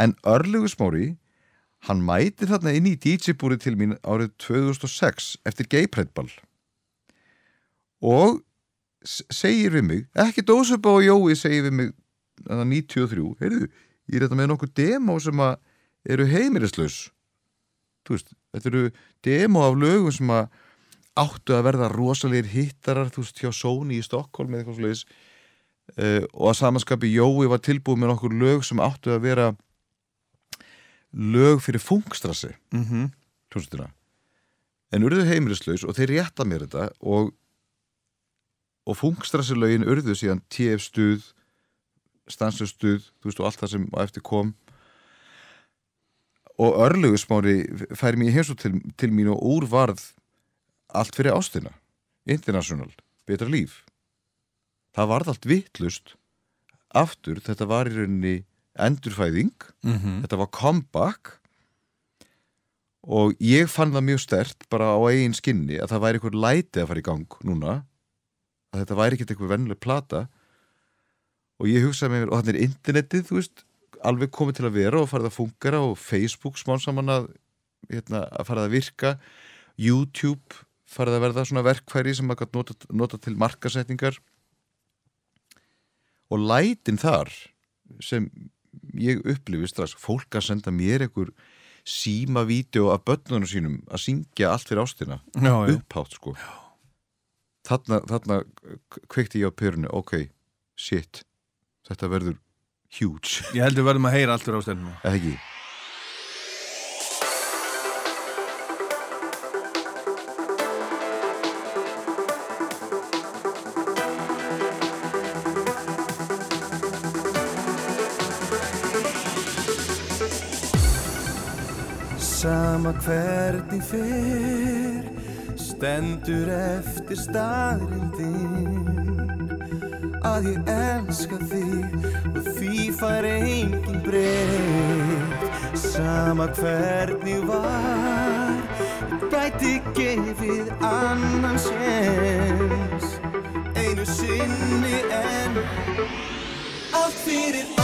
F: En Örlugu Smári hann mæti þarna inn í DJ-búri til mín árið 2006 eftir geiprættball og segir við mig ekki Dósuba og Jói segir við mig þarna 93, heyrðu ég er þetta með nokkuð demo sem að eru heimilislaus. Þú veist, þetta eru demo af lögum sem að áttu að verða rosalegir hittarar, þú veist, hjá Sony í Stokkólm eða eitthvað sliðis uh, og að samanskapi Jói var tilbúið með nokkur lög sem áttu að vera lög fyrir fungstrassi
A: mm -hmm.
F: hljómsveitina en urðu heimilislaus og þeir rétta mér þetta og og fungstrassi lögin urðu síðan TF stuð stansustuð, þú veist og allt það sem á eftir kom. Og örlugusmári fær mér heimsó til, til mín og úr varð allt fyrir ástina. International, betra líf. Það varð allt vittlust aftur, þetta var í rauninni endurfæðing.
A: Mhm.
F: þetta var comeback. Og ég fann það mjög stert bara á eigin skinni að það væri einhver læti að fara í gang núna. Að þetta væri ekkert einhver vennileg plata og ég hugsaði með mér og þannig er internetið, þú veist alveg komið til að vera og farið að fungera og Facebook smán saman að, hérna, að farið að virka. YouTube farið að verða svona verkfæri sem maður gæti nota, nota til markasetningar og lætin þar sem ég upplifi strax fólk að senda mér einhver síma vídeo af börnunum sínum að syngja allt fyrir ástina.
A: Já, já.
F: upphátt sko. Þarna, þarna kveikti ég á pyrunu ok, shit þetta verður huge.
A: Ég heldur verðum að heyra alltur á stendinu
F: eða ekki?
D: Sama hvernig fyrr stendur eftir staðrindin að ég elska þig. Og því fær engin breytt Sama hvernig var. Ég gæti gefið annan séns. Einu sinni en allt fyrir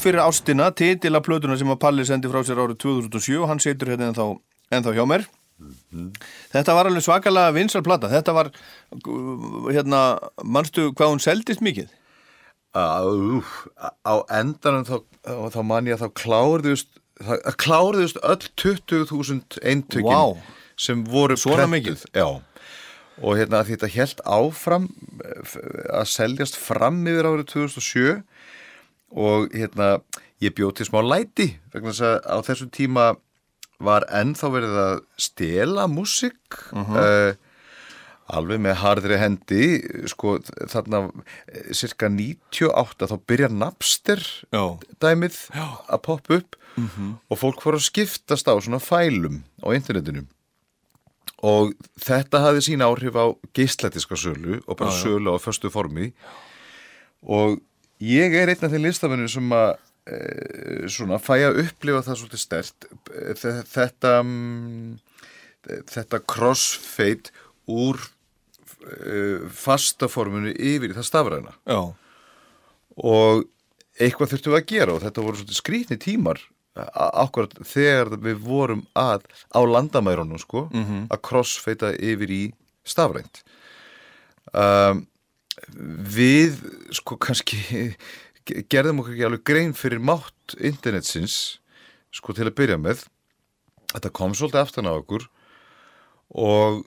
D: Allt fyrir ástina,
A: titila plötuna sem að Palli sendi frá sér árið 2007 og hann setur hérna ennþá, ennþá hjá mér. Þetta var alveg svakalega vinsal plata. Þetta var, uh, hérna, manstu hvað hún seldist mikið?
F: Úf, á endanum þá, þá man ég að þá kláruðust það kláruðust öll 20.000 eintökin
A: Vá.
F: sem voru
A: Svona
F: prentuð. Já, og hérna þetta held áfram eh, að seljast fram yfir árið 2007 og hérna ég bjóð til smá læti vegna þess að á þessum tíma var ennþá verið að stela músík uh alveg með harðri hendi. Sko þarna eh, cirka 98 þá byrjar Napster
A: Já.
F: dæmið að poppa upp og fólk voru að skiptast á svona fælum á internetinu. Og þetta hafði sín áhrif á geistletiska sölu og bara
A: Já, já.
F: sölu á föstu formi. Og ég er einn af þeim listamennir sem að e, svona fæ að upplifa það svolítið stert þetta mm, þetta crossfade úr uh, fasta formunu yfir í það stafræna
A: Já.
F: og eitthvað þurftum við að gera og þetta voru svolítið skrýtni tímar akkurat þegar við vorum að á landamærunum sko
A: Mhm.
F: að crossfeita yfir í stafrænt um, við sko kannski gerðum okkur ekki alveg grein fyrir mátt internetsins sko til að byrja með. Þetta kom svolítið aftan á okkur og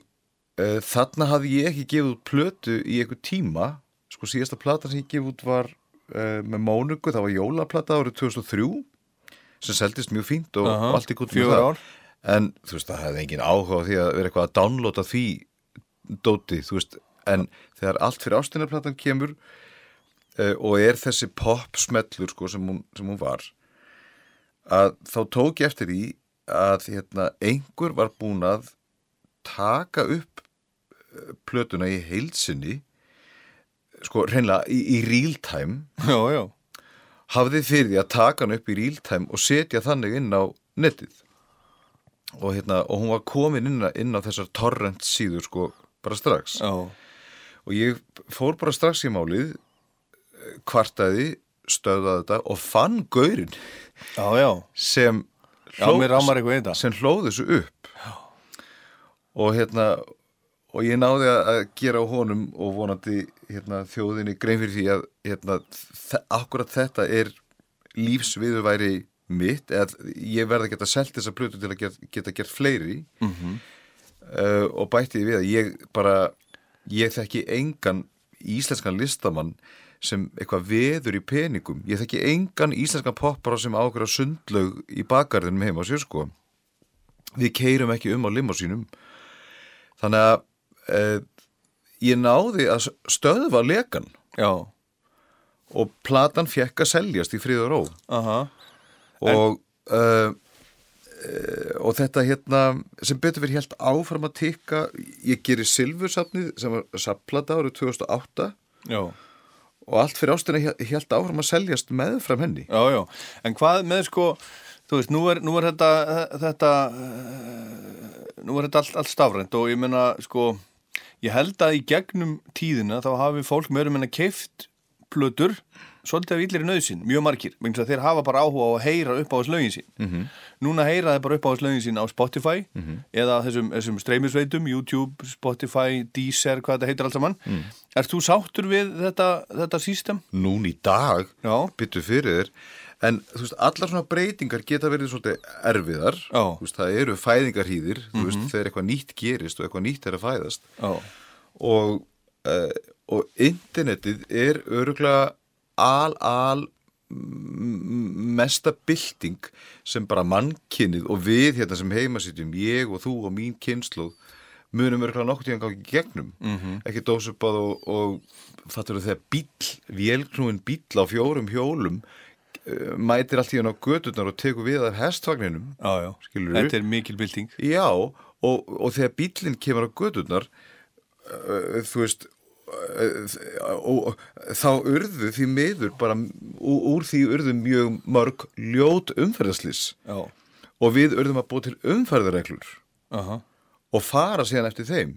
F: uh, þarna hafði ég ekki gefið út plötu í einhver tíma. Sko síðasta platan sem ég gefið út var uh, með Mónugu, það var jólaplata árið 2003 sem seldist mjög fínt og,
A: Aha,
F: og allt í gott
A: fjögur ár.
F: en þú veist það hefði engin áhuga á því að vera eitthvað að downloada því dóti, þú veist en þegar allt fyrir ástinarplatan kemur uh, og er þessi pop smellur sko sem hún, sem hún var að þá tók ég eftir því að hérna, einhver var búin að taka upp eh, plötuna í heilsinni sko reynlega í, í real time
A: Já, já.
F: hafði fyrir því að taka hann upp í real time og setja þannig inn á netið og, hérna, og hún var komin inn, á- inn á þessar torrent síður sko bara strax
A: Já.
F: Og ég fór bara strax í málið kvartaði, stöðaði þetta og fann gaurinn
A: já, já.
F: sem
A: þetta.
F: sem hlóð þessu upp já. og hérna og ég náði að gera á honum og vonandi hérna, þjóðinni grein fyrir því að hérna, akkurat þetta er lífsviðurværi mitt eða ég verði að geta selt þessa plötu til að geta, geta gert fleiri
A: Mhm.
F: uh, og bætti við að ég bara ég þekki engan íslenskan listamann sem eitthvað veður í peningum. Ég þekki engan íslenskan poppara sem ákveður sundlaug í bakgarðinum heima sér sko. Við keirum ekki um á limosínum þannig að uh, ég náði að stöðva lekan
A: Já.
F: og platan fekk að seljast í frið og ró
A: Aha.
F: og uh, uh, og þetta hérna sem betur verið helt áfram að tikka ég gerir Silfursafnið sem var sapplata árið 2008
A: Já.
F: og allt fyrir ástina helt áfram að seljast meðfram henni
A: Já, já. En hvað með sko, þú veist, nú er, nú er þetta, þetta, eh, nú er þetta allt, allt stafrænt og ég meina, sko, ég held að í gegnum tíðina þá hafi fólk mjög meina keift plötur svolítið af illir nöðsinn, mjög margir, þeir hafa bara áhuga á að heyra upp á þess lögin sín.
F: Mhm.
A: Núna heyra þeir bara upp á þess lögin sín á Spotify
F: Mhm.
A: eða þessum, þessum streymisveitum, YouTube, Spotify, Deezer, hvað þetta heitir allt saman.
F: Mm.
A: Ert þú sáttur við þetta, þetta system?
F: Nún í dag
A: Já.
F: byttu fyrir þér en þú veist, allar svona breytingar geta verið svolítið erfiðar
A: Já.
F: Þú veist, það eru fæðingarhýðir þú
A: Mhm.
F: veist, þegar eitthvað nýtt gerist og eitthvað nýtt er að fæðast
A: Já.
F: og, uh, og internetið er öruglega al, al mesta bylting sem bara mannkinnið og við hérna sem heimasýtjum, ég og þú og mín kynnslóð munum öruglega nokkuð tíðan gangi gegnum
A: Mhm.
F: ekki dósupað og, og það eru þegar bíl, vélknúin bíl á fjórum hjólum uh, mætir allt í hann á gödurnar og tekur við af hestvagninum. Skilurðu?
A: Þetta er mikil bylting.
F: Já, og, og þegar bílinn kemur á gödurnar uh, þú veist og þá urðu því miður bara úr, því urðu mjög mörg ljót umferðaslís
A: Já.
F: og við urðum að búa til umferðareglur
A: Aha.
F: og fara síðan eftir þeim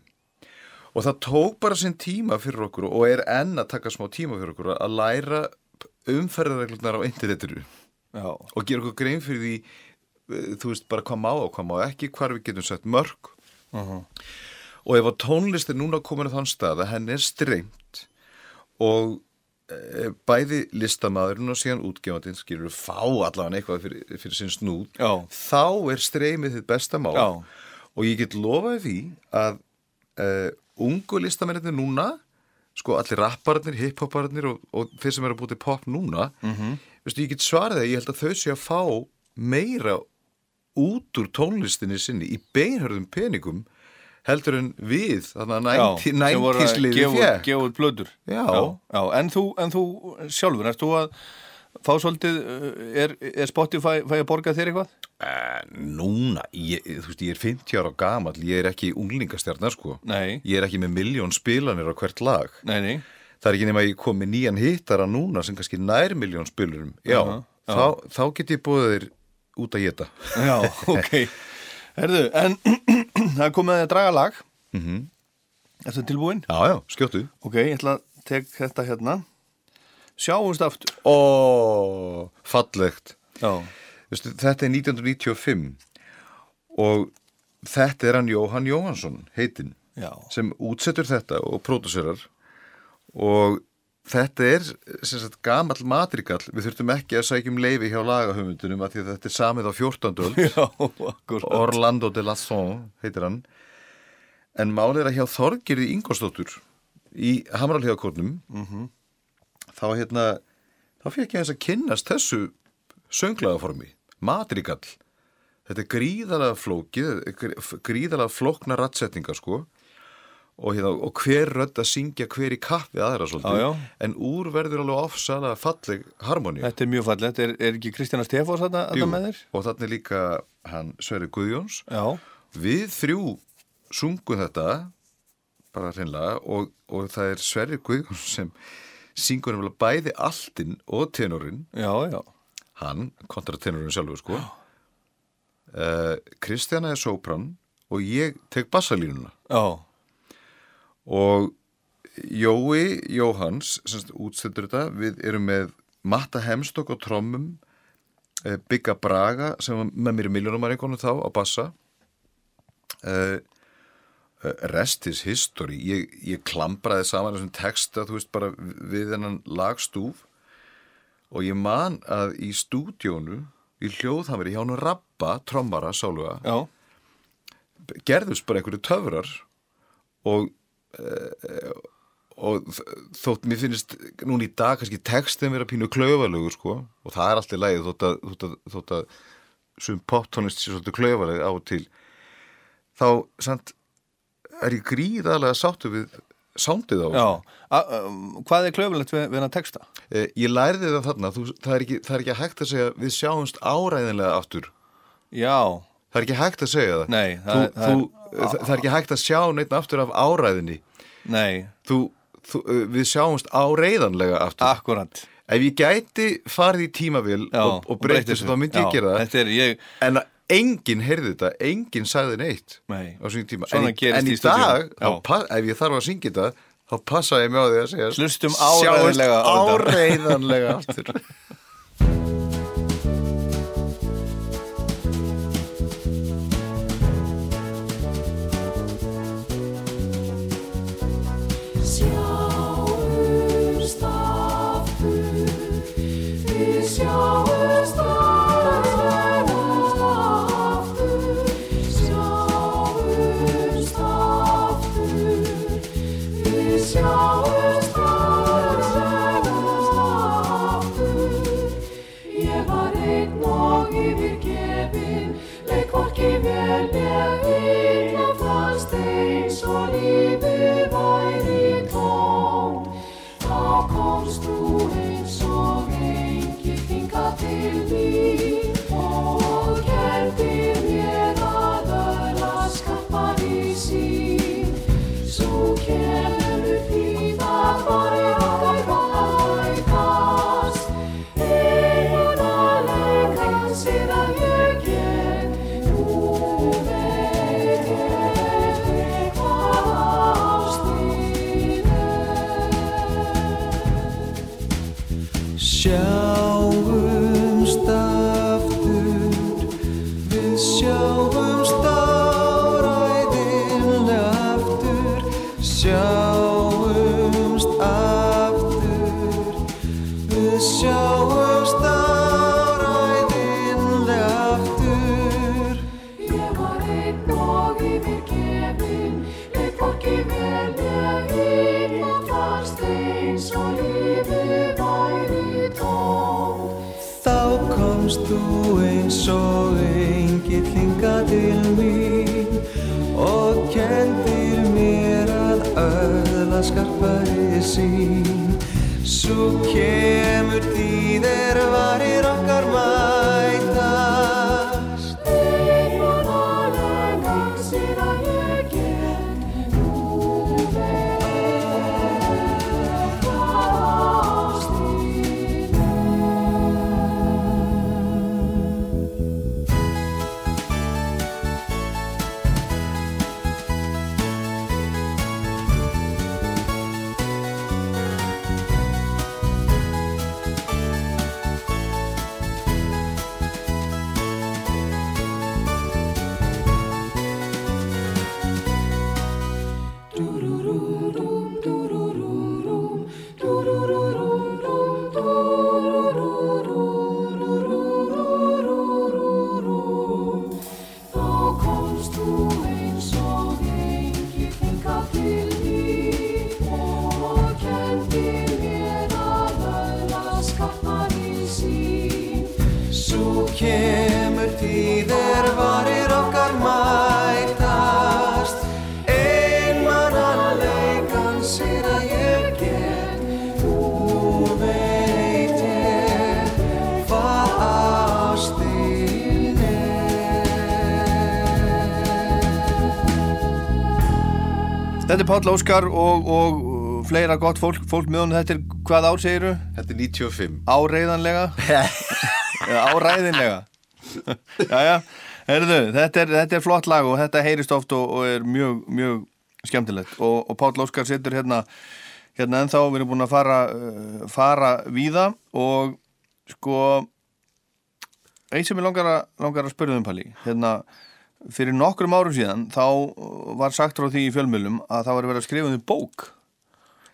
F: og það tók bara sinn tíma fyrir okkur og er enn að taka smá tíma fyrir okkur að læra umferðarreglurnar á internetinu
A: Já.
F: og gera okkur grein fyrir því eh, þú veist bara hvað má og hvað má ekki hvar við getum sett mörg
A: Mhm.
F: Og ef að tónlist er núna komin á þann stað að henni er strengt og e, bæði listamaðurinn og síðan útgefandinn skilur fá allavega eitthvað fyrir, fyrir sinn snúð
A: Já.
F: þá er streymið þitt besta mál
A: Já.
F: og ég get lofaði því að e, ungu listamennir núna sko allir rappararnir, hiphopararnir og, og þeir sem eru að búið til pop núna
A: Mhm.
F: veistu, ég get svarið að ég held að þau sé að fá meira út úr tónlistinni sinni í beinhörðum peningum heldur en við þannig að 90
A: sem voru að
F: 90s liði
A: gefa út-
F: fjekk
A: gefa út blöður
F: Já.
A: já. En, þú, en þú sjálfur, erst þú að fá svolítið, uh, er, er Spotify fæ að borga þér eitthvað?
F: Uh, núna, ég, þú veist, ég er 50 ára gamall, ég er ekki unglingastjarnar sko
A: Nei.
F: ég er ekki með miljón spilanir á hvert lag
A: Nei, nei
F: það er ekki nema að ég kom með nýjan hittara núna sem kannski nær miljón spilurum já,
A: Aha, já.
F: Þá, þá get ég búið þér út að geta
A: Já, ok (laughs) Herðu, en (clears throat) það komið að draga lag.
F: Mm -hmm.
A: Er þetta tilbúin?
F: Já, já, skjóttu.
A: Ok, ég ætla að tek þetta hérna. Sjáumst aftur.
F: Ó, fallegt.
A: Já.
F: Vistu, Þetta er 1995 og þetta er hann Jóhann Jóhansson heitinn sem útsettur þetta og pródúserar. Og þetta er sem sagt gamall matrikall. Við þurftum ekki að sækja um leifi hjá lagahöfundunum að því að þetta er samið á 14. öld. (laughs)
A: Já, akkurat.
F: Orlando de Lasson heitir hann. En málið er að hjá Þorgirði Ingolstóttur í Hamralhjákórnum
A: Mhm.
F: þá hérna þá fekk ég eins að kynnast þessu sönglagaformi, matrikall. Þetta er gríðalega flókið gríðalega flókna rattsetninga sko og, hérna, og hver rödd að syngja hver í kappi aðra svolítið,
A: Já, já.
F: en úr verður alveg ofsalega falleg harmoni
A: Þetta er mjög fallegt, er, er ekki Kristjana Stefáns þetta, þetta með þér?
F: og þannig líka hann Sverri Guðjóns.
A: Já.
F: við þrjú sungum þetta bara hreinlega og, og það er Sverri Guðjóns sem syngur nefnilega bæði alltinn og tenorinn.
A: Já, já.
F: Hann, kontra tenorinn sjálfur sko. Uh, Kristjana er sópran og ég tek bassalínuna.
A: Já
F: og Jói Jóhans sem sagt, útsettur þetta, við erum með Matta Hemstokk á trommum uh, Bigga Braga sem var með mér í miljónumæringunum þá á bassa. Uh, Rest is history. Ég, ég klambraði saman þessum texta þú veist bara við þennan lagstúf. Og ég man að í stúdjónu í hljóðhamri hjá hann Rabba, trommara, sáluga
A: Já.
F: gerðust bara einhverju töfrar og og þótt mér finnst núna í dag kannski textin vera pínu klaufalugur sko og það er alltaf lægið þótt að, þótt að, þótt að sem poptónist sé svolítið klaufaleg á til þá samt er ég gríðarlega sáttu við sándið á
A: Já, um, hvað er klöfulegt við, við hann texta?
F: Eh, ég lærði það þarna, þú, það, er ekki, það er ekki hægt að segja við sjáumst áræðinlega aftur.
A: Já.
F: Það er ekki hægt að segja það.
A: Nei,
F: þú,
A: það er- það
F: þú,
A: er-
F: það, það er ekki hægt að sjá neitt aftur af áræðinni
A: Nei.
F: Þú, þú, eh, Við sjáumst áreiðanlega aftur.
A: Akkurat.
F: Ef ég gæti farið í tímavél
A: Já,
F: og, og breytið þessu, þá myndi ég
A: Já,
F: gera það.
A: er ég
F: En enginn heyrði þetta, enginn sagði neitt
A: Nei.
F: á sín tíma.
A: Svona
F: En, en
A: í
F: í dag, pa- ef ég þarf að syngja þetta þá passa ég mig á því að segja sjáumst
A: áreiðanlega á þetta.
F: áreiðanlega aftur (laughs)
D: skarpari sín. Svo
A: Páll Óskar og, og uh, fleira gott fólk, fólk með honum. Þetta er hvað ár segiru?
F: Þetta er 95.
A: Áreiðanlega? (laughs) Áræðinlega? (laughs) Jæja, herðu, þetta er, þetta er flott lag og þetta heyrist oft og, og er mjög, mjög skemmtilegt. Og, og Páll Óskar situr hérna, hérna ennþá, við erum búin að fara, uh, fara víða og sko, eitt sem ég langar að, langar að spyrja um Palli, hérna, fyrir nokkrum árum síðan þá var sagt frá því í fjölmjölum að það var verið að skrifa um því bók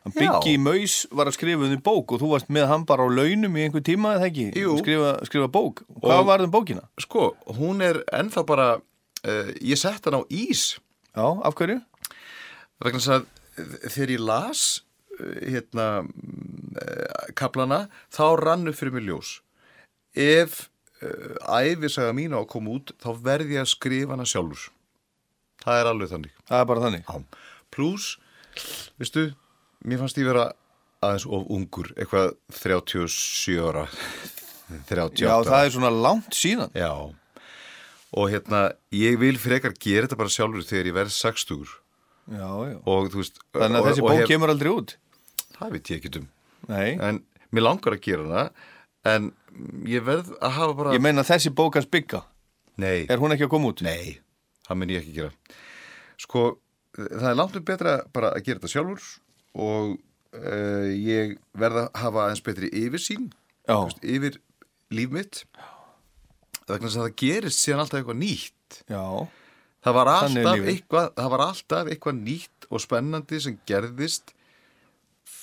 A: Biggi Maus var að skrifa um því bók og þú varst með hann bara á launum í einhver tíma eða ekki?
F: Jú.
A: Skrifa, skrifa bók. Hvað
F: Og-
A: var það um bókina?
F: Sko, hún er ennþá bara, uh, ég sett hann á ís.
A: Já, af hverju?
F: Vegna þess að uh, þegar ég las uh, hérna uh, kaplana, þá rann upp fyrir mig ljós. Ef uh, æfisaga mín á að koma út, þá verði ég að skrifa hana sjálfur. Það er alveg þannig.
A: Það er bara þannig?
F: Já. Plus, veistu, mér fannst ég vera aðeins of ungur, eitthvað 37 ára, (laughs) 38
A: Já, það er svona langt síðan.
F: Já, og hérna, ég vil frekar gera þetta bara sjálfur þegar ég verð 60
A: Já, já.
F: og veist
A: Þannig að
F: og-
A: þessi bók
F: hef-
A: kemur aldrei út?
F: Það veit ég ekki um. En mér langar að gera hana En ég verð að hafa bara
A: Ég meina þessi bók að spygga.
F: Nei.
A: Er hún ekki að koma út?
F: Nei, það mun ég ekki gera. Sko, það er langt um betra bara að gera þetta sjálfur og uh, ég verð að hafa aðeins betri yfirsýn yfir líf mitt vegna þess að það gerist síðan alltaf eitthvað nýtt.
A: Já.
F: Það var alltaf eitthvað, það var alltaf eitthvað nýtt og spennandi sem gerðist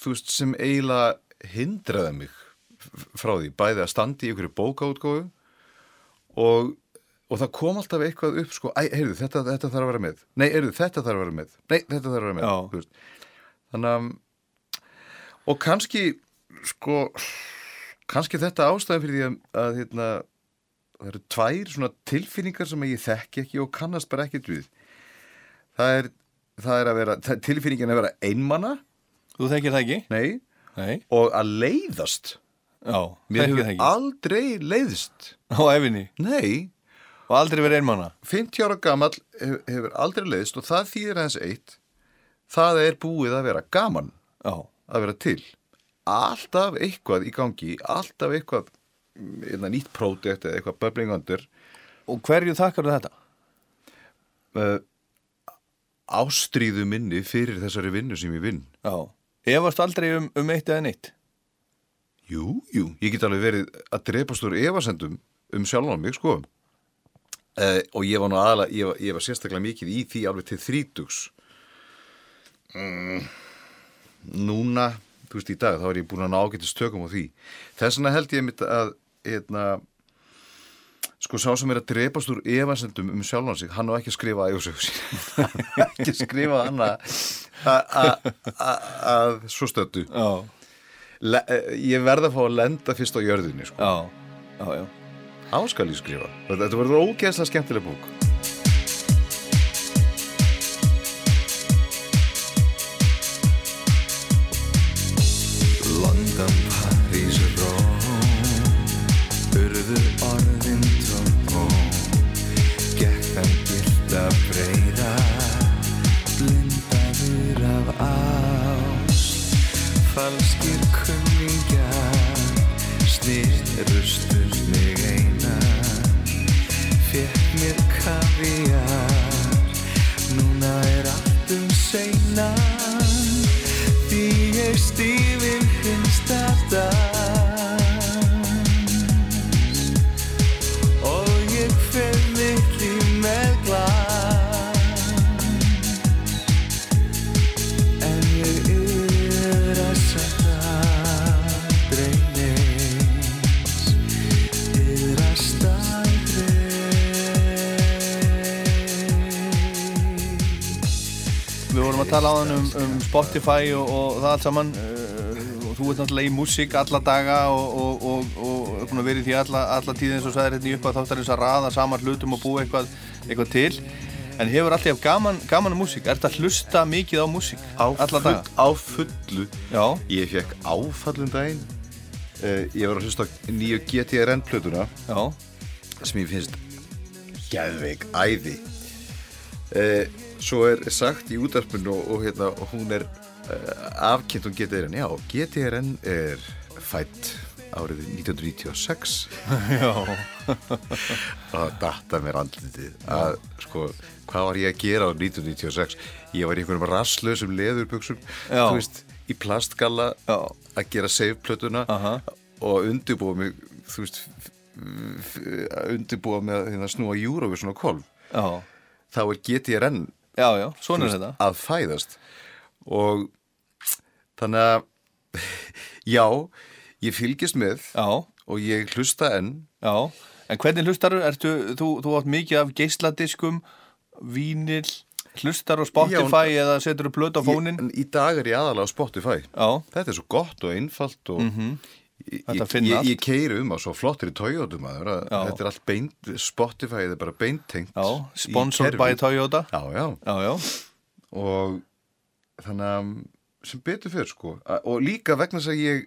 F: þú veist, sem eiginlega hindraði mig frá því, bæði að standi í einhverju bókaútgóðu og, og það kom alltaf eitthvað upp sko, heyrðu, þetta, þetta þarf að vera með. Nei, heyrðu, þetta þarf að vera með. Nei, þetta þarf að vera með þannig að og kannski sko kannski þetta ástæði fyrir því að, að hérna, það eru tvær svona tilfinningar sem ég þekki ekki og kannast bara ekkert við. Það er, það er að vera tilfinningin að vera einmana.
A: Þú þekkir það ekki?
F: Nei,
A: Nei.
F: og að leiðast
A: Já,
F: Mér hefur aldrei leiðst
A: Á efinni?
F: Nei
A: Og aldrei verið einmanna?
F: 50 ára gamall hefur, aldrei leiðst og það þýðir aðeins eitt það er búið að vera gaman
A: Já.
F: að vera til alltaf eitthvað í gangi alltaf eitthvað mm, einna nýtt pródekt eða eitthvað bubbling under
A: Og hverju þakkar þetta?
F: Uh, ástríðu minni fyrir þessari vinnu sem ég vinn
A: Já. Efast aldrei um, um eitt eða neitt?
F: Jú, jú, ég get alveg verið að drepast úr efasendum um sjálfan mig, sko. Uh, og ég var nú aðalega, ég, ég var sérstaklega mikið í því alveg til þrítugs. Mm, núna, þú veist, í dag, þá er ég búin að ná ágættis tökum á því. Þess vegna held ég mitt að, hérna, sko, sá sem er að drepast úr efasendum um sjálfan sig, hann á ekki að skrifa ægusögu sín. (laughs) ekki að skrifa hann að svo stöttu. Eh, ég verð að fá að lenda fyrst á jörðinni, sko.
A: Já, já, já.
F: Áskal ég skrifa. Þetta verður ógeðslega skemmtileg bók.
A: Spotify og, og það allt saman uh, og þú ert náttúrulega í músík alla daga og, og, og, og er búin að vera í því alla, alla tíð eins og sagðir hérna í upp að þáttarins að raða saman hlutum og búa eitthvað, eitthvað til en hefur alltaf gaman, gaman um músík er þetta hlusta mikið á músík
F: Á,
A: alla
F: full,
A: daga?
F: á fullu.
A: Já.
F: Ég fekk áfallum daginn. Uh, ég var að hlusta á nýju GTRN plötuna.
A: Já.
F: Sem ég finnst geðveik æði. Uh, svo er sagt í útarpinu og, og, hérna, hún er afkynnt um GTRN. Já, GTRN er fætt árið 1996.
A: Já. (laughs)
F: það datta mér andlitið að sko, hvað var ég að gera á 1996 ég var í einhverjum rasslausum leðurbuxum
A: Já.
F: þú veist, í plastgalla
A: Já.
F: að gera save-plötuna og undirbúa mig þú veist undirbúa mig að hérna, snúa Eurovision á kolf
A: Já.
F: þá er GTRN
A: Já, já, svona
F: veist, að fæðast og þannig að (laughs) já, ég fylgist með
A: já.
F: og ég hlusta enn
A: Já, en hvernig hlustar ertu, þú, þú átt mikið af geisladiskum, vínil, hlustar á Spotify eða setur þú blöð á fónin?
F: Ég, í dag er ég aðalega á Spotify
A: Já.
F: Þetta er svo gott og einfalt og
A: Hægt að
F: ég, ég, ég keiri um á svo flottri Toyota maður að
A: Já.
F: þetta er allt beint Spotify er bara beintengt
A: Já,
F: í
A: sponsored by Toyota.
F: Já, já,
A: já, já.
F: Og þannig að sem betur fyrir sko og líka vegna þess að ég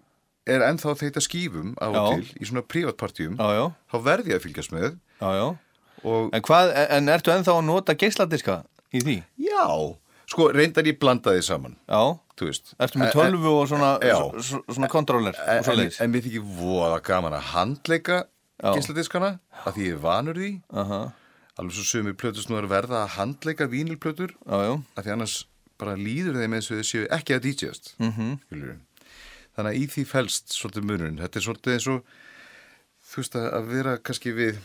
F: er ennþá þeita skífum á og til í svona privatpartíum þá verð ég að fylgjast með
A: Já, já. En, hvað, en ertu ennþá að nota geisladiska í því?
F: Já, sko reyndar ég blanda því saman
A: Já. Ertu með
F: En-
A: tölvu og svona, svona kontróler
F: en, en, en mér þykir voða gaman að handleika
A: Já.
F: gísladiskana að því ég er vanur því
A: Aha.
F: alveg svo sumir plötur snúður verða að handleika vínilplötur að því annars bara líður þeim eins og þau séu ekki að DJast
A: Mhm.
F: skilurðu. þannig að í því felst svolítið munurinn þetta er svolítið eins og þú veist að að vera kannski við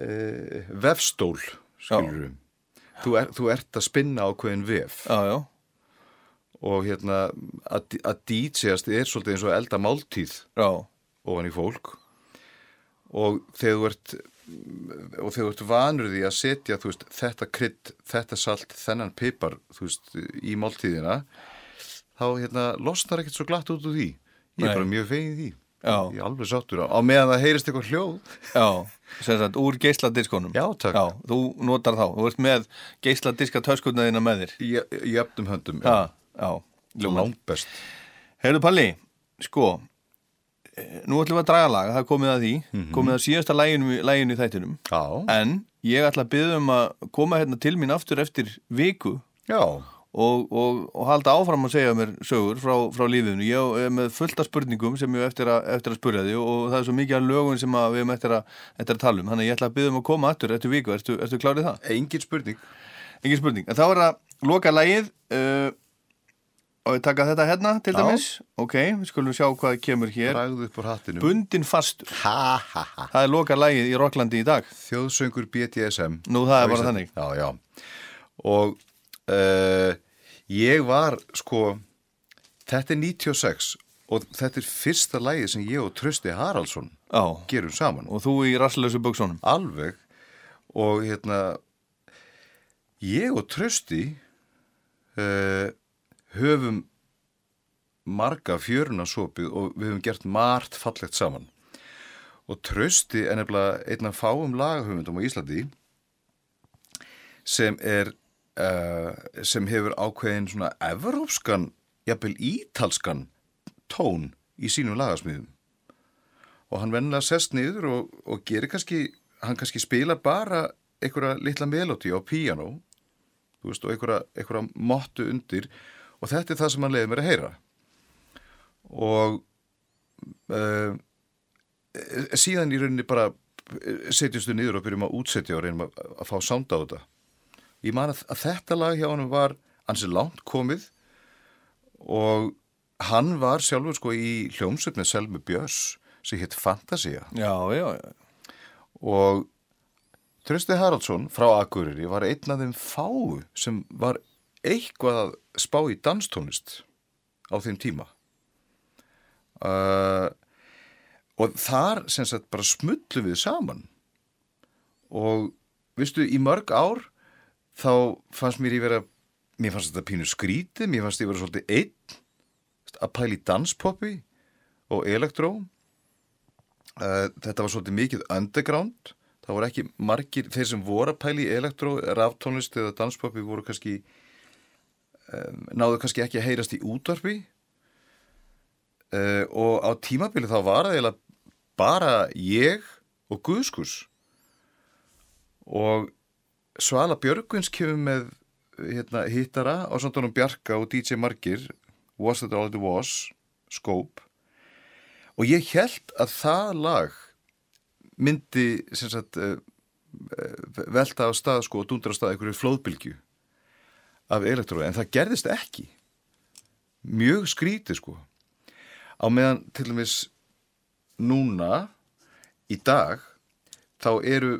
F: e, vefstól skilur þú, er, þú ert að spinna ákveðin vef
A: já, já.
F: og hérna að, að DJast er svolítið eins og elda máltíð
A: já.
F: ofan í fólk og þegar þú ert og þegar þú ert vanur því að setja veist, þetta krydd, þetta salt þennan pipar veist, í máltíðina þá hérna, losnar ekkert svo glatt út úr því. Ég er
A: Nei.
F: bara mjög fegin því.
A: Já.
F: ég er alveg sáttur á, á meðan það heyrist eitthvað hljóð.
A: Já, sem sagt, úr geisladiskonum
F: Já, takk.
A: Já, þú notar þá, þú ert með geisladiska töskutnaðina með þér.
F: Í öfnum höndum
A: Já, já,
F: Langt best
A: Heyrðu Palli, sko nú ætlum við að draga lag, það komið að því komið að síðasta læginu, í þættinum.
F: Já.
A: en ég ætla að byggja um að koma hérna til mín aftur eftir viku
F: Já.
A: og, og, og halda áfram að segja mér sögur frá, frá lífinu ég er með fullta spurningum sem ég eftir að, eftir að spurja því og það er svo mikið af lögun sem að við erum eftir að, eftir að tala um þannig að ég ætla að byggja um að koma aftur eftir viku, ertu, ertu klárið það?
F: Engin spurning
A: Engin spurning, en þá er að loka lægið uh, Og við taka þetta hérna til
F: Já.
A: dæmis? Ok, við skulum sjá hvað kemur hér.
F: Dragðu upp úr hattinum.
A: Bundin fastur.
F: Ha, ha, ha.
A: Það er loka lagið í Rocklandi í dag.
F: Þjóðsöngur BDSM
A: Nú, það er bara þannig.
F: Já, já. Og uh, ég var sko Þetta er 96 og þetta er fyrsta lagið sem ég og Trösti Haraldsson
A: Já.
F: gerum saman.
A: Og þú í rasslösu buksunum
F: Alveg. Og hérna ég og Trösti uh, höfum marga fjöruna sopið og við höfum gert margt fallegt saman. Og Trösti er nefnilega einn af fáum lagahöfundum á Íslandi sem er uh, sem hefur ákveðin svona evrópskan, jafnvel ítalskan tón í sínum lagasmiðum og hann vennilega sest niður og, og gerir kannski, hann kannski spila bara einhverja litla melodi á þú veist, og einhverja, einhverja mottu undir og þetta er það sem hann leiði mér að heyra. Og uh, síðan í rauninni bara setjumstu niður og byrjum að útsetja og reynum að, að fá sound á þetta. Ég man að, að þetta lag hjá hann var ansið langt komið og hann var sjálfur sko í hljómsveit með Selmi Björns sem hitt Fantasia
A: Já, já, já.
F: Og Trösti Haraldsson frá Akureyri var einn af þeim fáu sem var eitthvað að spá í danstónlist á þeim tíma. Uh, og þar sem sagt bara smullu við saman. Og vistu í mörg ár þá fannst mér ég vera mér fannst þetta pínu skrítið mér fannst ég vera svolítið einn að pæla í danspoppi og elektró uh, þetta var svolítið mikið underground. Það voru ekki margir, þeir sem voru að pæla í elektró, ráftónlist eða danspoppi voru kannski um, náðu kannski ekki að heyrast í útvarpi. Uh, og á tímabili þá var það bara ég og Guðskus. Og Svala Björgvins kemur með hérna, hittara á samtónum Bjarka og DJ Margir Was That All It Was Scope. Og ég held að það lag myndi sagt uh, uh, velta á stað sko og dundra á stað einhverju flóðbylgju af elektrói en það gerðist ekki. Mjög skrítið sko. Á meðan til dæmis núna í dag þá eru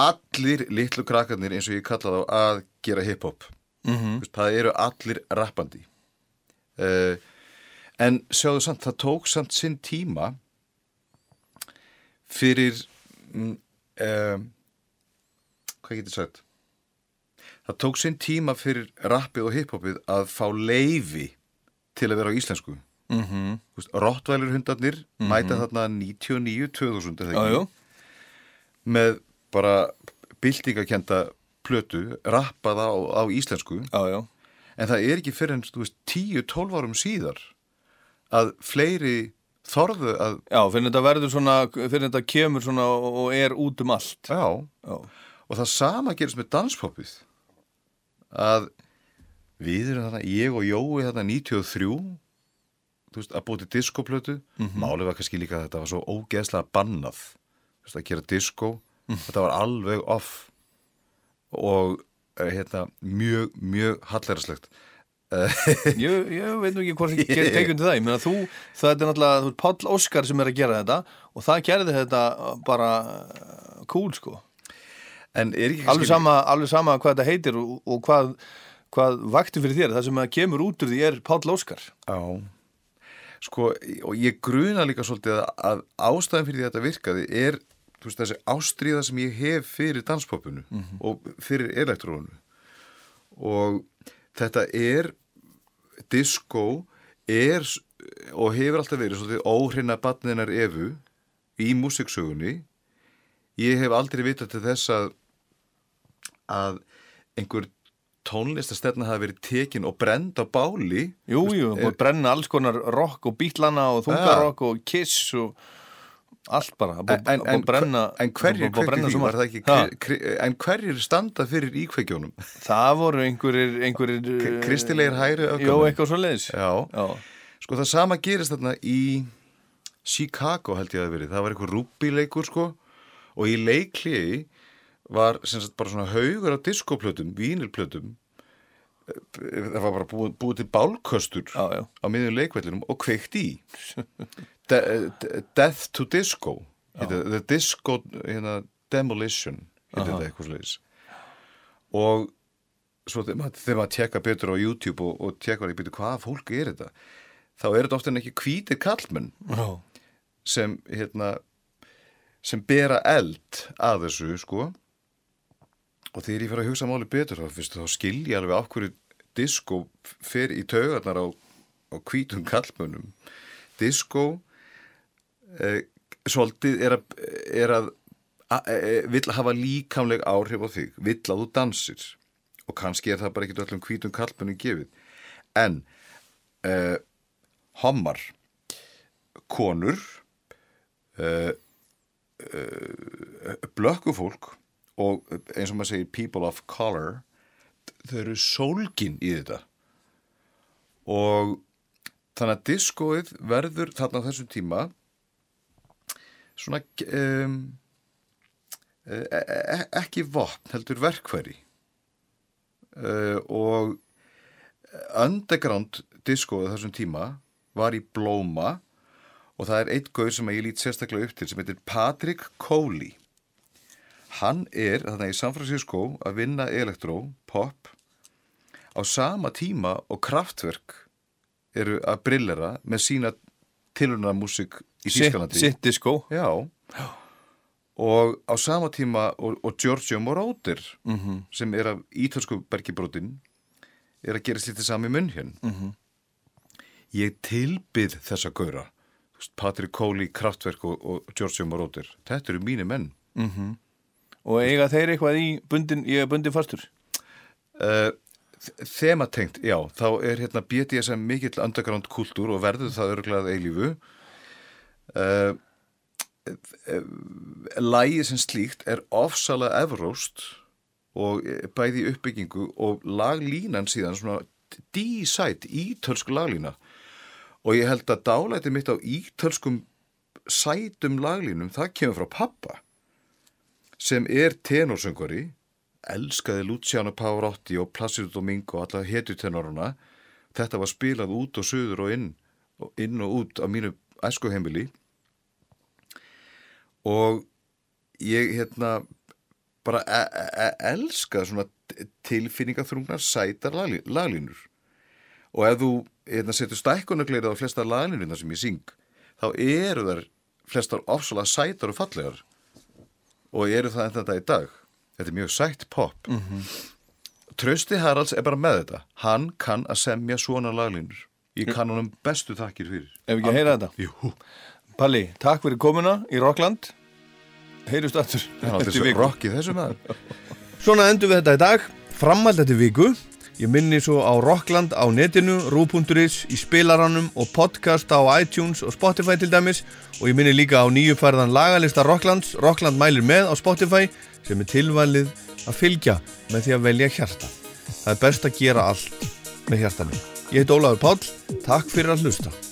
F: allir litlu krakkarnir eins og ég kalla þá að gera hip-hop.
A: Mhm.
F: það eru allir rappandi. Uh, en sjáðu samt það tók samt sinn tíma fyrir mm, um, hvað getur sagt það tók sinn tíma fyrir rappið og hiphopið að fá leifi til að vera á íslensku
A: Mhm.
F: Rottvælir hundarnir
A: Mhm.
F: mæta þarna 99-2000 er það
A: Já,
F: ekki?
A: já.
F: með bara byltingakenda plötu rappaða á, á íslensku
A: já, já.
F: en það er ekki fyrir en 10-12 árum síðar að fleiri þorðu að
A: Já, fyrir þetta verður svona, fyrir þetta kemur svona og er út um allt
F: Já,
A: Já.
F: og það sama gerist með danspoppið að við erum þarna, ég og Jói þarna 93 þú veist, að búið til diskoplötu.
A: Mhm.
F: málið var kannski líka að þetta var svo ógeðslega bannað veist, að gera disko
A: Mhm.
F: þetta var alveg off og eh, hérna, mjög, mjög hallæraslegt (laughs)
A: ég, ég veit nú ekki hvort ég get tekið undir það. Ég meina þú, það er náttúrulega Páll Óskar sem er að gera þetta og það gerði þetta bara uh, cool sko.
F: ekki
A: alveg sama, alveg sama hvað þetta heitir og, og hvað, hvað vakti fyrir þér. Það sem kemur út úr því er Páll Óskar.
F: Já. Sko, og ég gruna líka svolítið að, ástæðan fyrir því að þetta virkaði er veist, þessi ástríða sem ég hef fyrir danspopunu
A: Mhm.
F: og fyrir elektrónu. Og þetta er disco er og hefur alltaf verið svolítið óhrina batninar efu í músiksögunni. Ég hef aldrei vitað til þess að að einhver tónlistastefna hafi verið tekin og brend á báli.
A: Jú, jú, brenna alls konar rock og bítlana og þungarrock og kiss og allt bara.
F: En, en,
A: að brenna
F: en hverjir ekki kri, en hverjir standa fyrir íkveikjónum
A: Það voru einhverjir, einhverjir
F: K- kristilegir hægri öfgamenn.
A: Jó, eitthvað svo leiðis
F: Já.
A: Já.
F: sko það sama gerist þarna í Chicago held ég að verið. Það var eitthvað rúbíleikur sko og í leikliði var sem sagt bara svona haugur á diskoplötum, vínilplötum. Það var bara búið, búið til bálköstur
A: já, já.
F: á miðjum leikvellinum og kveikt í. De, de, Death to Disco heita, The Disco hérna, Demolition heita og svo þegar maður, tjekka betur á YouTube og, og tjekka hvaða fólk er þetta? Þá er þetta ofta en ekki hvítir kallmenn sem hérna sem bera eld að þessu sko og þegar ég fyrir að hugsa máli betur þá, fyrst, þá skil ég alveg af hverju disco fer í taugarnar á, á hvítum kallmönnum. Disco eh, svolítið er að, er að a, e, vill hafa líkamleg áhrif á þig, vill að þú dansir. Og kannski er það bara ekkert öllum hvítum kallmönnum gefið. En eh, hommar konur uh, uh, blökkufólk og eins og maður segir people of color þau eru sólgin í þetta. Og þannig að diskóið verður þarna á þessum tíma svona um, e e ekki vopn heldur verkværi uh, og underground diskóið þessum tíma var í blóma og það er eitt gauð sem ég lít sérstaklega upp til sem heitir Patrick Coley hann er þannig í San Francisco að vinna elektró, pop á sama tíma og kraftverk eru að brillera með sína tilhörna músik í Þískalandi
A: sitt disco.
F: Já og á sama tíma og, og Giorgio Moroder
A: Mhm.
F: sem er af ítölsku bergibrótin er að gera slítið sami munn hér
A: Mhm.
F: ég tilbyð þessa veist, Patrick Coley, Kraftwerk og, og Giorgio Moroder þetta eru mínu menn
A: Mhm. Og eiga þeir eitthvað í bundin, ég er bundin fastur?
F: uh, Þematengt, já, þá er hérna BDSM mikill underground kultúr og verður það örglað eilífu. Uh, Lægi sem slíkt er ofsalega evróst og bæði í uppbyggingu og laglínan síðan svona D-side, ítölsk laglína. Og ég held að dálæti mitt á ítölskum sætum laglínum, það kemur frá pappa sem er tenorsöngari elskaði Luciano Pavarotti og Placido Domingo og alla hetjutenoruna þetta var spilað út og söður og inn inn og út á mínu æskuheimili. Og ég hérna bara e e elska svona tilfinningaþrungnar sætar laglínur. Og ef þú hérna, setur stækkunagleirið á flesta laglínuna sem ég syng þá eru þær flestar ofsalega sætar og fallegar og eru það enn þetta í dag þetta er mjög sætt pop
A: Mhm.
F: Trausti Haralds er bara með þetta hann kann að semja svona laglínur ég kann honum bestu þakkir fyrir
A: Ef ekki að heyra þetta?
F: Jú.
A: Palli, takk fyrir komuna í Rockland. Heyrjust aftur.
I: Svona endur við þetta í dag Framhald eftir viku Ég minni svo á Rockland á netinu Rú.is, í spilaranum og podcast á iTunes og Spotify til dæmis. Og ég minni líka á nýjufærðan lagalista Rocklands. Rockland mælir með á Spotify sem er tilvalið að fylgja með því að velja hjarta. Það er best að gera allt með hjartanum Ég heit Ólafur Páll, takk fyrir að hlusta